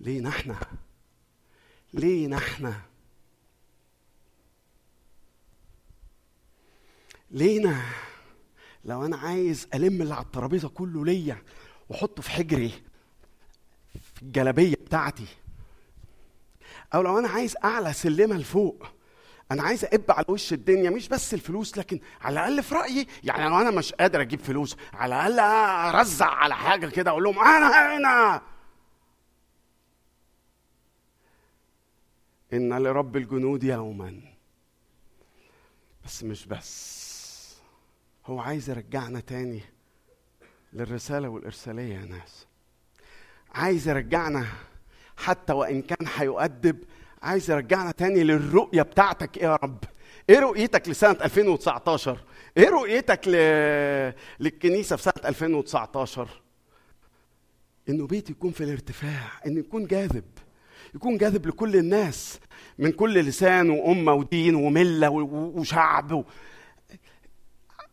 لينا إحنا. لينا إحنا. لينا. لو أنا عايز ألم اللي على الترابيزة كله ليا وأحطه في حجري في الجلابية بتاعتي أو لو أنا عايز أعلى سلمة لفوق أنا عايز اب على وش الدنيا مش بس الفلوس لكن على الأقل في رأيي يعني لو أنا مش قادر أجيب فلوس على الأقل أرزع على حاجة كده أقول لهم أنا هنا. إن لرب الجنود يوما بس مش بس. هو عايز يرجعنا تاني للرسالة والإرسالية يا ناس. عايز يرجعنا حتى وإن كان هيؤدب عايز يرجعنا تاني للرؤية بتاعتك يا رب. إيه رؤيتك لسنة 2019 إيه رؤيتك ل... للكنيسة في سنة 2019 إنه بيت يكون في الارتفاع إنه يكون جاذب يكون جاذب لكل الناس من كل لسان وأمة ودين وملة وشعب.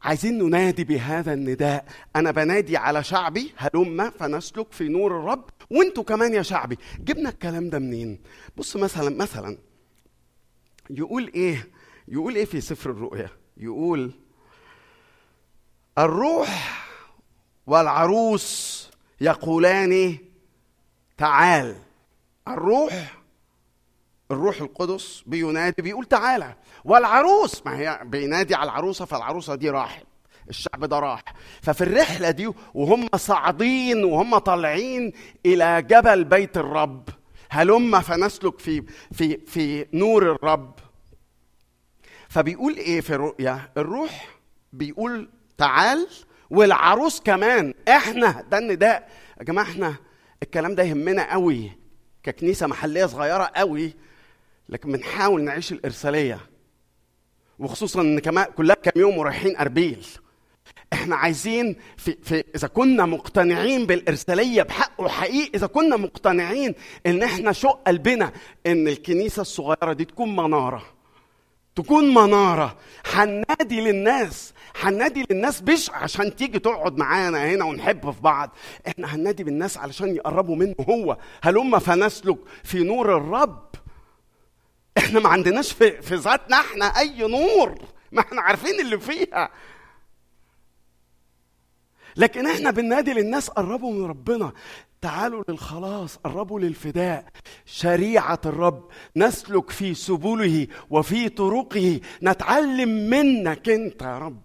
عايزين ننادي بهذا النداء. أنا بنادي على شعبي هلم فنسلك في نور الرب. وانتوا كمان يا شعبي جبنا الكلام ده منين؟ بص مثلا مثلا يقول إيه؟ يقول إيه في سفر الرؤيا؟ يقول الروح والعروس يقولان تعال. الروح الروح القدس بينادي بيقول تعالى. والعروس ما هي بينادي على العروسة فالعروسة دي راحت. الشعب ده راح. ففي الرحلة دي وهم صاعدين وهم طالعين إلى جبل بيت الرب. هلم فنسلك في في في نور الرب؟ فبيقول إيه في الرؤيا الروح بيقول تعال والعروس كمان. إحنا ده النداء. يا جماعة إحنا الكلام ده يهمنا قوي. ككنيسة محلية صغيرة قوي. لكن بنحاول نعيش الإرسالية. وخصوصا إن كمان كلها كام يوم ورايحين أربيل. إحنا عايزين في, في إذا كنا مقتنعين بالإرسالية بحق وحقيقي إذا كنا مقتنعين إن إحنا شق قلبنا إن الكنيسة الصغيرة دي تكون منارة. تكون منارة. هنادي للناس. هنادي للناس مش عشان تيجي تقعد معانا هنا ونحب في بعض. إحنا هنادي بالناس علشان يقربوا منه هو. هلم فنسلك في نور الرب؟ إحنا ما عندناش في, في ذاتنا إحنا اي نور ما إحنا عارفين اللي فيها. لكن إحنا بننادي للناس قربوا من ربنا. تعالوا للخلاص قربوا للفداء. شريعة الرب نسلك في سبله وفي طرقه. نتعلم منك انت يا رب.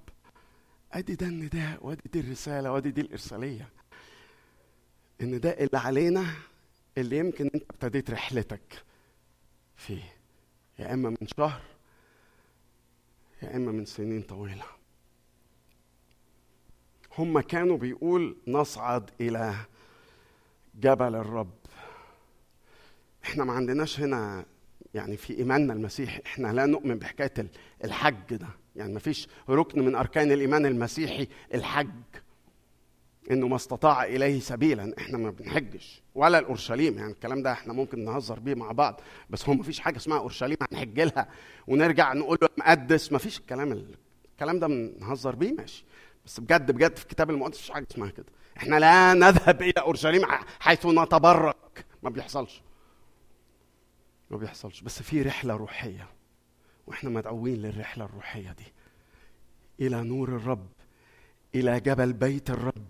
ادي ده النداء وادي دي الرسالة وادي دي الإرسالية. النداء اللي علينا اللي يمكن انت ابتديت رحلتك فيه. يا إما من شهر يا إما من سنين طويلة. هم كانوا بيقول نصعد إلى جبل الرب. إحنا ما عندناش هنا يعني في إيماننا المسيحي إحنا لا نؤمن بحكاية الحج ده. يعني ما فيش ركن من أركان الإيمان المسيحي الحج. إنه ما استطاع إليه سبيلا. إحنا ما بنحجش. ولا الأورشليم يعني الكلام ده إحنا ممكن نهزر بيه مع بعض. بس هو ما فيش حاجة اسمها أورشليم هنحج لها ونرجع نقول له مقدس. ما فيش الكلام الكلام ده بنهزر بيه ماشي. بس بجد بجد في الكتاب المقدس مفيش حاجة اسمها كده. إحنا لا نذهب إلى أورشليم حيث نتبرك. ما بيحصلش. ما بيحصلش. بس في رحلة روحية. وإحنا مدعوين للرحلة الروحية دي. إلى نور الرب. إلى جبل بيت الرب.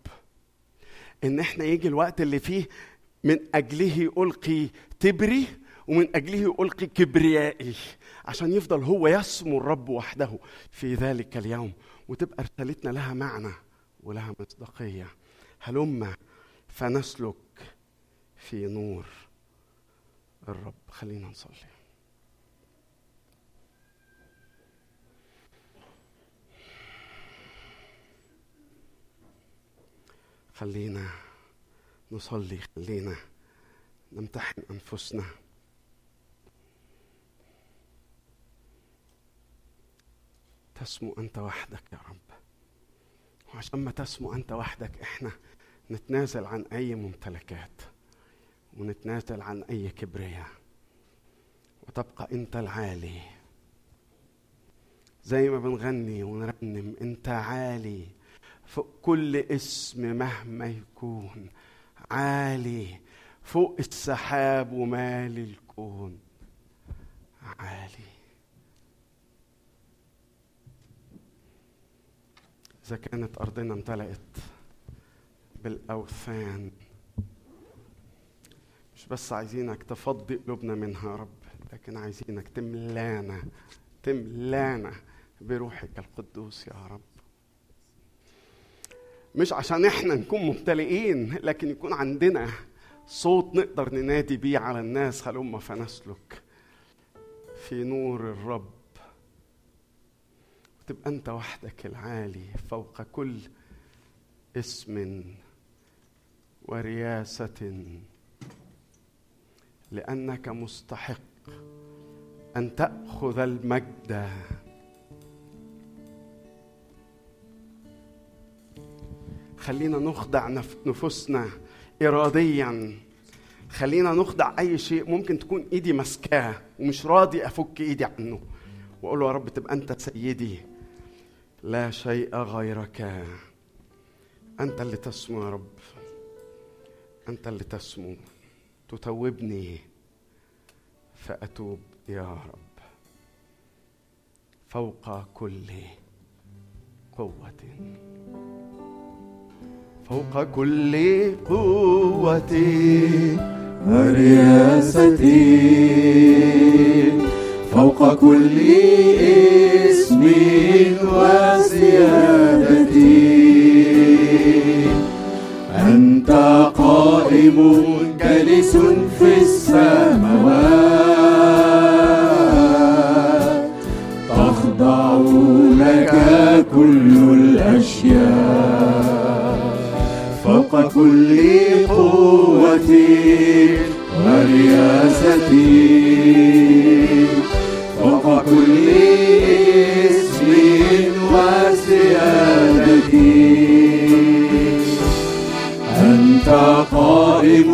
إن إحنا يجي الوقت اللي فيه من أجله ألقي تبري ومن أجله ألقي كبريائي عشان يفضل هو يسمو الرب وحده في ذلك اليوم وتبقى رسالتنا لها معنى ولها مصداقية. هلم فنسلك في نور الرب. خلينا نصلي. خلينا نصلي خلينا نمتحن أنفسنا. تسمو أنت وحدك يا رب. وعشان ما تسمو أنت وحدك إحنا نتنازل عن أي ممتلكات ونتنازل عن أي كبرياء. وتبقى أنت العالي. زي ما بنغني ونرنم أنت عالي. فوق كل اسم مهما يكون عالي فوق السحاب ومال الكون عالي. إذا كانت أرضنا امتلأت بالأوثان مش بس عايزينك تفضي قلوبنا منها يا رب لكن عايزينك تملانا تملانا بروحك القدوس يا رب. مش عشان إحنا نكون ممتلئين لكن يكون عندنا صوت نقدر ننادي بيه على الناس هلم فنسلك. في نور الرب. وتبقى انت وحدك العالي فوق كل اسم ورياسة لأنك مستحق أن تأخذ المجد. خلينا نخضع نف- نفوسنا اراديا. خلينا نخضع أي شيء ممكن تكون إيدي ماسكاه ومش راضي أفك إيدي عنه. وأقول له يا رب تبقى أنت سيدي. لا شيء غيرك. أنت اللي تسمو يا رب. أنت اللي تسمو. تتوبني. فأتوب يا رب. فوق كل قوة. فوق كل قوة.
ورياستي فوق كل اسم وسيادتي أنت قائم جالس في السماوات. تخضع لك كل الأشياء. كل قوتي ورياستي فوق كل اسم وسيادتي أنت قائم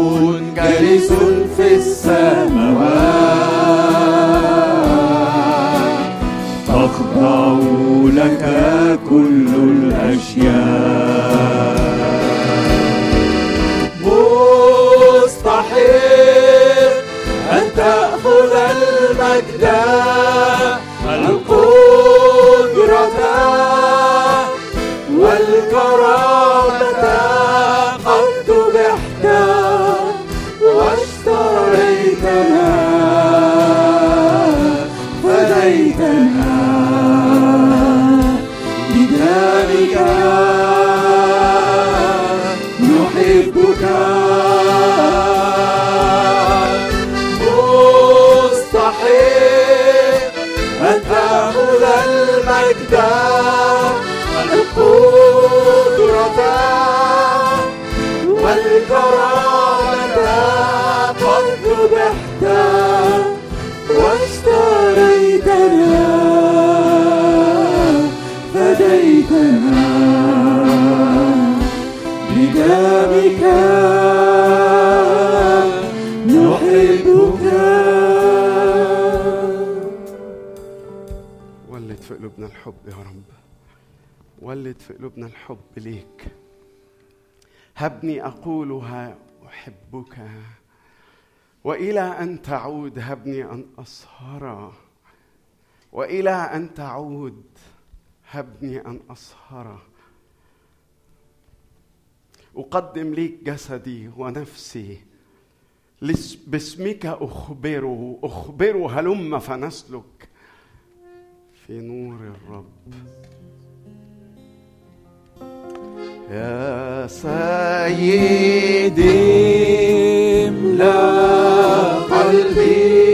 جالس في السماوات. تخضع لك كل الأشياء. المجد.
ولد في قلوبنا الحب يا رب. ولد في قلوبنا الحب ليك. هبني أقولها أحبك. وإلى أن تعود هبني أن أسهر. وإلى أن تعود هبني أن أسهر. أقدم ليك جسدي ونفسي
باسمك أخبره. أخبره هلم فنسلك في نور الرب. يا سيدي املأ قلبي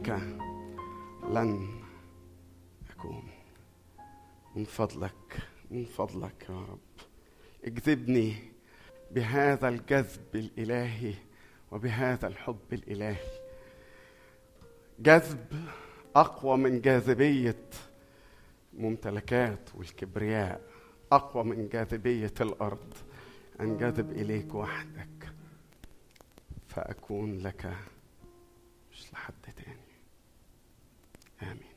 ولغيرك لن أكون من فضلك من فضلك يا رب. اجذبني بهذا الجذب الإلهي وبهذا الحب الإلهي. جذب أقوى من جاذبية ممتلكات والكبرياء أقوى من جاذبية الأرض. أنجذب إليك وحدك فأكون لك آمين.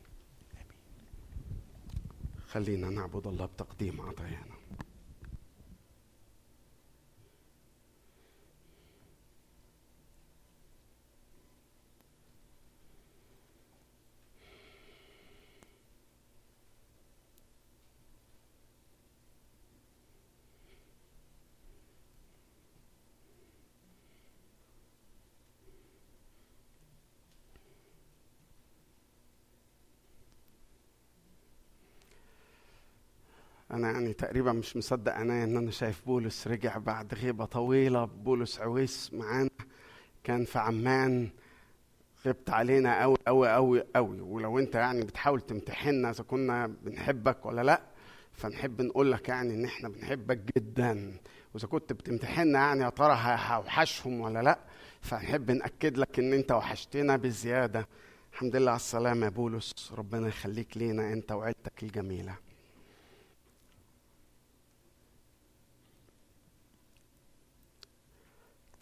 خلينا نعبد الله بتقديم عطايانا. أنا يعني تقريبا مش مصدق أنا إن أنا شايف بولس رجع بعد غيبة طويلة. بولس عويس معانا كان في عمان. غبت علينا قوي قوي قوي قوي ولو أنت يعني بتحاول تمتحنا إذا كنا بنحبك ولا لأ فنحب نقول لك يعني إن إحنا بنحبك جدا. وإذا كنت بتمتحنا يعني يا ترى هوحشهم ولا لأ فنحب نأكد لك إن أنت وحشتنا بزيادة. الحمد لله على السلامة يا بولس. ربنا يخليك لينا أنت وعيلتك الجميلة.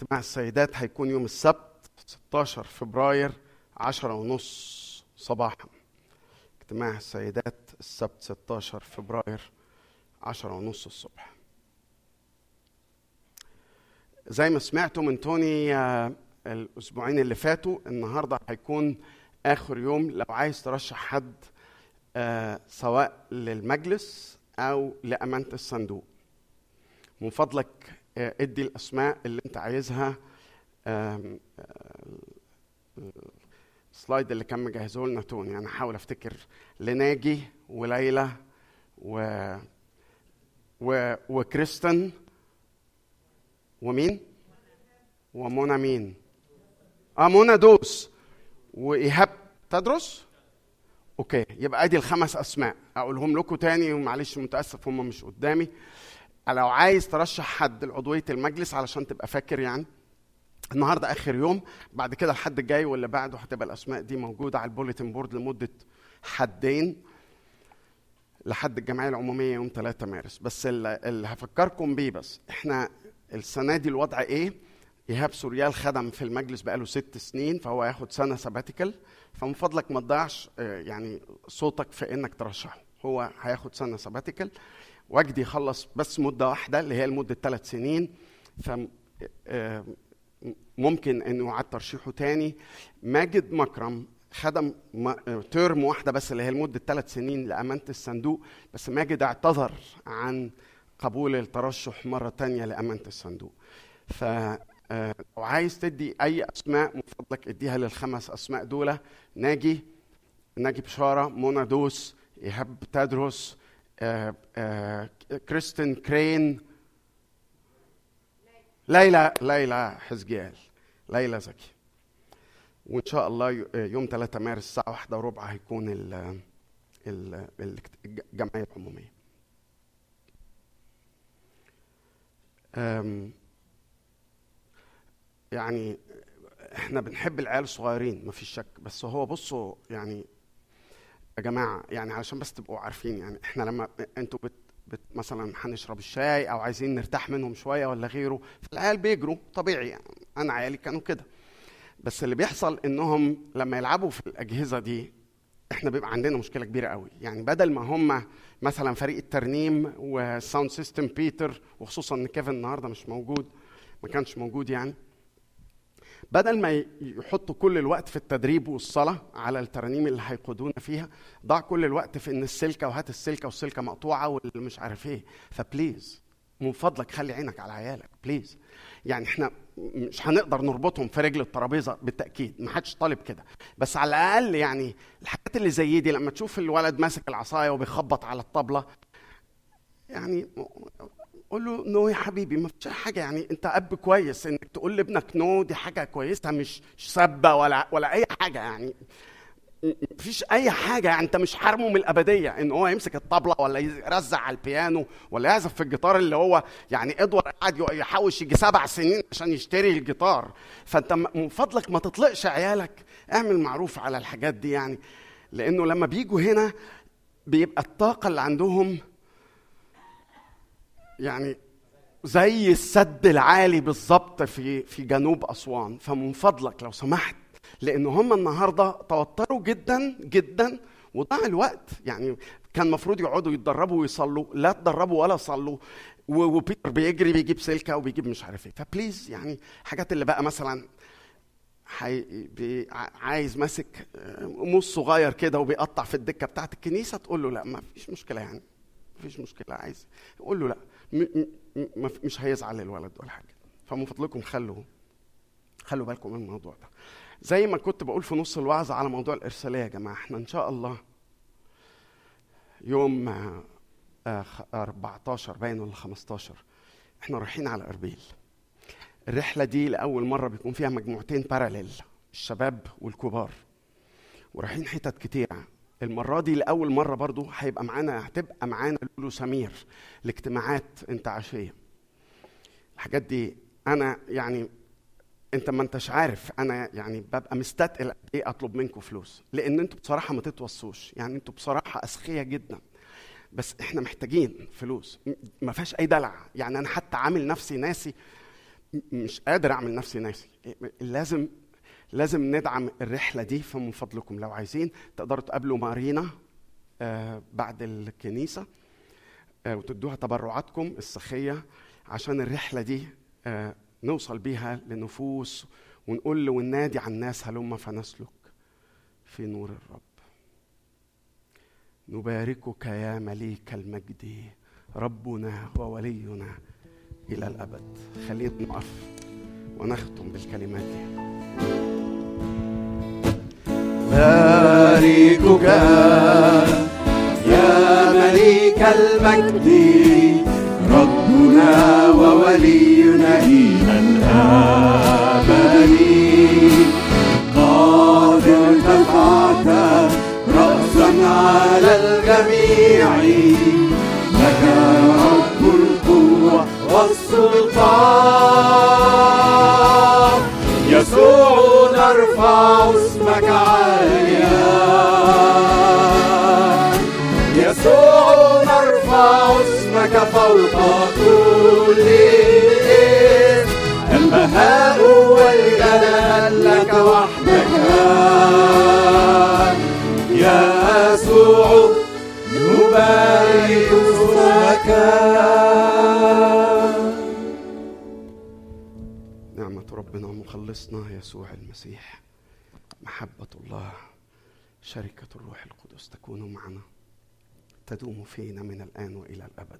اجتماع السيدات هيكون يوم السبت 16 فبراير 10 ونص صباحا. اجتماع السيدات السبت 16 فبراير 10 ونص الصبح. زي ما سمعتوا من توني آه، الأسبوعين اللي فاتوا النهارده هيكون آخر يوم. لو عايز ترشح حد آه، سواء للمجلس أو لأمانة الصندوق. من فضلك ادي الأسماء اللي انت عايزها. آه، ال slide اللي كان مجهزه لنا توني. أنا هحاول أفتكر لناجي وليلى و و وكريستن ومين؟
ومنى مين؟ آه منى دوس وإيهاب تدرس؟ okay يبقى ادي الخمس أسماء. أقولهم لكم تاني ومعلش متأسف هم مش قدامي. لو عايز ترشح حد لعضوية المجلس علشان تبقى فاكر يعني النهارده آخر يوم بعد كده الحد الجاي واللي بعده هتبقى الأسماء دي موجودة على ال bulletin board لمدة حدين لحد الجمعية العمومية يوم 3 مارس. بس اللي هفكركم بيه بس إحنا السنة دي الوضع إيه؟ إيهاب سوريال خدم في المجلس بقاله ست سنين فهو هياخد سنة sabbatical فمن فضلك ما تضيعش آه، يعني صوتك في إنك ترشحه. هو هياخد سنة sabbatical وجدي يخلص بس مدة واحدة اللي هي لمدة ثلاث سنين ف آه، ممكن إنه يعاد ترشيحه تاني. ماجد مكرم خدم ترم واحدة بس اللي هي لمدة ثلاث سنين لأمانة الصندوق بس ماجد اعتذر عن قبول الترشح مرة تانية لأمانة الصندوق. ف آه، لو عايز تدي أي أسماء من فضلك اديها للخمس أسماء دول ناجي ناجي بشارة منى دوس إيهاب تدرس آه، آه، كريستين كرين. ليلى ليلى حزقيال ليلى زكي. وإن شاء الله ي- يوم 3 مارس الساعة واحدة وربع هيكون ال ال- ال- الجمعية العمومية. يعني إحنا بنحب العيال الصغيرين مفيش شك. بس هو بصوا يعني يا جماعة يعني علشان بس تبقوا عارفين يعني إحنا لما أنتوا بت بت مثلا هنشرب الشاي أو عايزين نرتاح منهم شوية ولا غيره فالعيال بيجروا طبيعي يعني أنا عيالي كانوا كده. بس اللي بيحصل إنهم لما يلعبوا في الأجهزة دي إحنا بيبقى عندنا مشكلة كبيرة قوي. يعني بدل ما هم مثلا فريق الترنيم وال sound system بيتر وخصوصا إن كيفن النهارده مش موجود ما كانش موجود يعني بدل ما يحطوا كل الوقت في التدريب والصلاة على الترانيم اللي هيقودونا فيها ضاع كل الوقت في إن السلكة وهات السلكة والسلكة مقطوعة واللي مش عارف إيه. ف please من فضلك خلي عينك على عيالك please. يعني إحنا مش هنقدر نربطهم في رجل الترابيزة بالتأكيد ما حدش طالب كده. بس على الأقل يعني الحاجات اللي زي دي لما تشوف الولد ماسك العصاية وبيخبط على الطبلة يعني قول له no يا حبيبي ما فيش حاجة. يعني أنت أب كويس إنك تقول لابنك no دي حاجة كويسة مش سبه ولا ولا أي حاجة. يعني مفيش أي حاجة يعني أنت مش حارمه من الأبدية إن هو يمسك الطبلة ولا يرزع على البيانو ولا يعزف في الجيتار اللي هو يعني ادوار قاعد يحوش يجي سبع سنين عشان يشتري الجيتار. فأنت من فضلك ما تطلقش عيالك. اعمل معروف على الحاجات دي يعني. لأنه لما بيجوا هنا بيبقى الطاقة اللي عندهم يعني زي السد العالي بالظبط في في جنوب أسوان فمن فضلك لو سمحت لأن هم النهارده توتروا جدا جدا وضاع الوقت يعني كان المفروض يقعدوا يتدربوا ويصلوا لا تدربوا ولا صلوا وبيتر بيجري بيجيب سلكة وبيجيب مش عارف إيه فبليز يعني حاجات اللي بقى مثلا حي... بي... عايز ماسك آه، موس صغير كده وبيقطع في الدكة بتاعت الكنيسة تقول له لا ما فيش مشكلة يعني ما فيش مشكلة عايز قول له لا. مش هيزعل الولد ولا حاجة. فمن فضلكم خلوا خلوا بالكم من الموضوع ده. زي ما كنت بقول في نص الوعظه على موضوع الإرسالية يا جماعة إحنا إن شاء الله يوم آه، آه، خ- 14 باين ولا 15 إحنا رايحين على إربيل. الرحلة دي لأول مرة بيكون فيها مجموعتين باراليل الشباب والكبار. ورايحين حتت كتيرة. المرة دي لأول مرة برضو هيبقى معانا هتبقى معانا لولو سمير لاجتماعات انتعاشية. الحاجات دي أنا يعني أنت ما أنتش عارف أنا يعني ببقى مستثقل إيه أطلب منكم فلوس. لأن أنتوا بصراحة ما تتوصوش. يعني أنتوا بصراحة اذكياء جدا. بس إحنا محتاجين فلوس. ما فيهاش أي دلع. يعني أنا حتى عامل نفسي ناسي. مش قادر أعمل نفسي ناسي. لازم لازم ندعم الرحلة دي فمن فضلكم. لو عايزين تقدروا تقابلوا مارينا آه بعد الكنيسة آه وتدوها تبرعاتكم السخية عشان الرحلة دي آه نوصل بيها لنفوس ونقول وننادي على الناس هلم فنسلك في نور الرب. نباركك يا مليك المجد ربنا وولينا إلى الأبد. خلينا نقف ونختم بالكلمات دي.
باركك يا مليك المجد ربنا وولينا إلى الأبد. قد ارتفعت رأسا على الجميع لك رب القوة والسلطان. يسوع نرفع اسمك على فوق كل اسم البهاء والجلال لك وحدك يا يسوع نبارك اسمك
نعمة ربنا ومخلصنا يسوع المسيح. محبة الله شركة الروح القدس تكون معنا. تدوم فينا من الآن وإلى الأبد.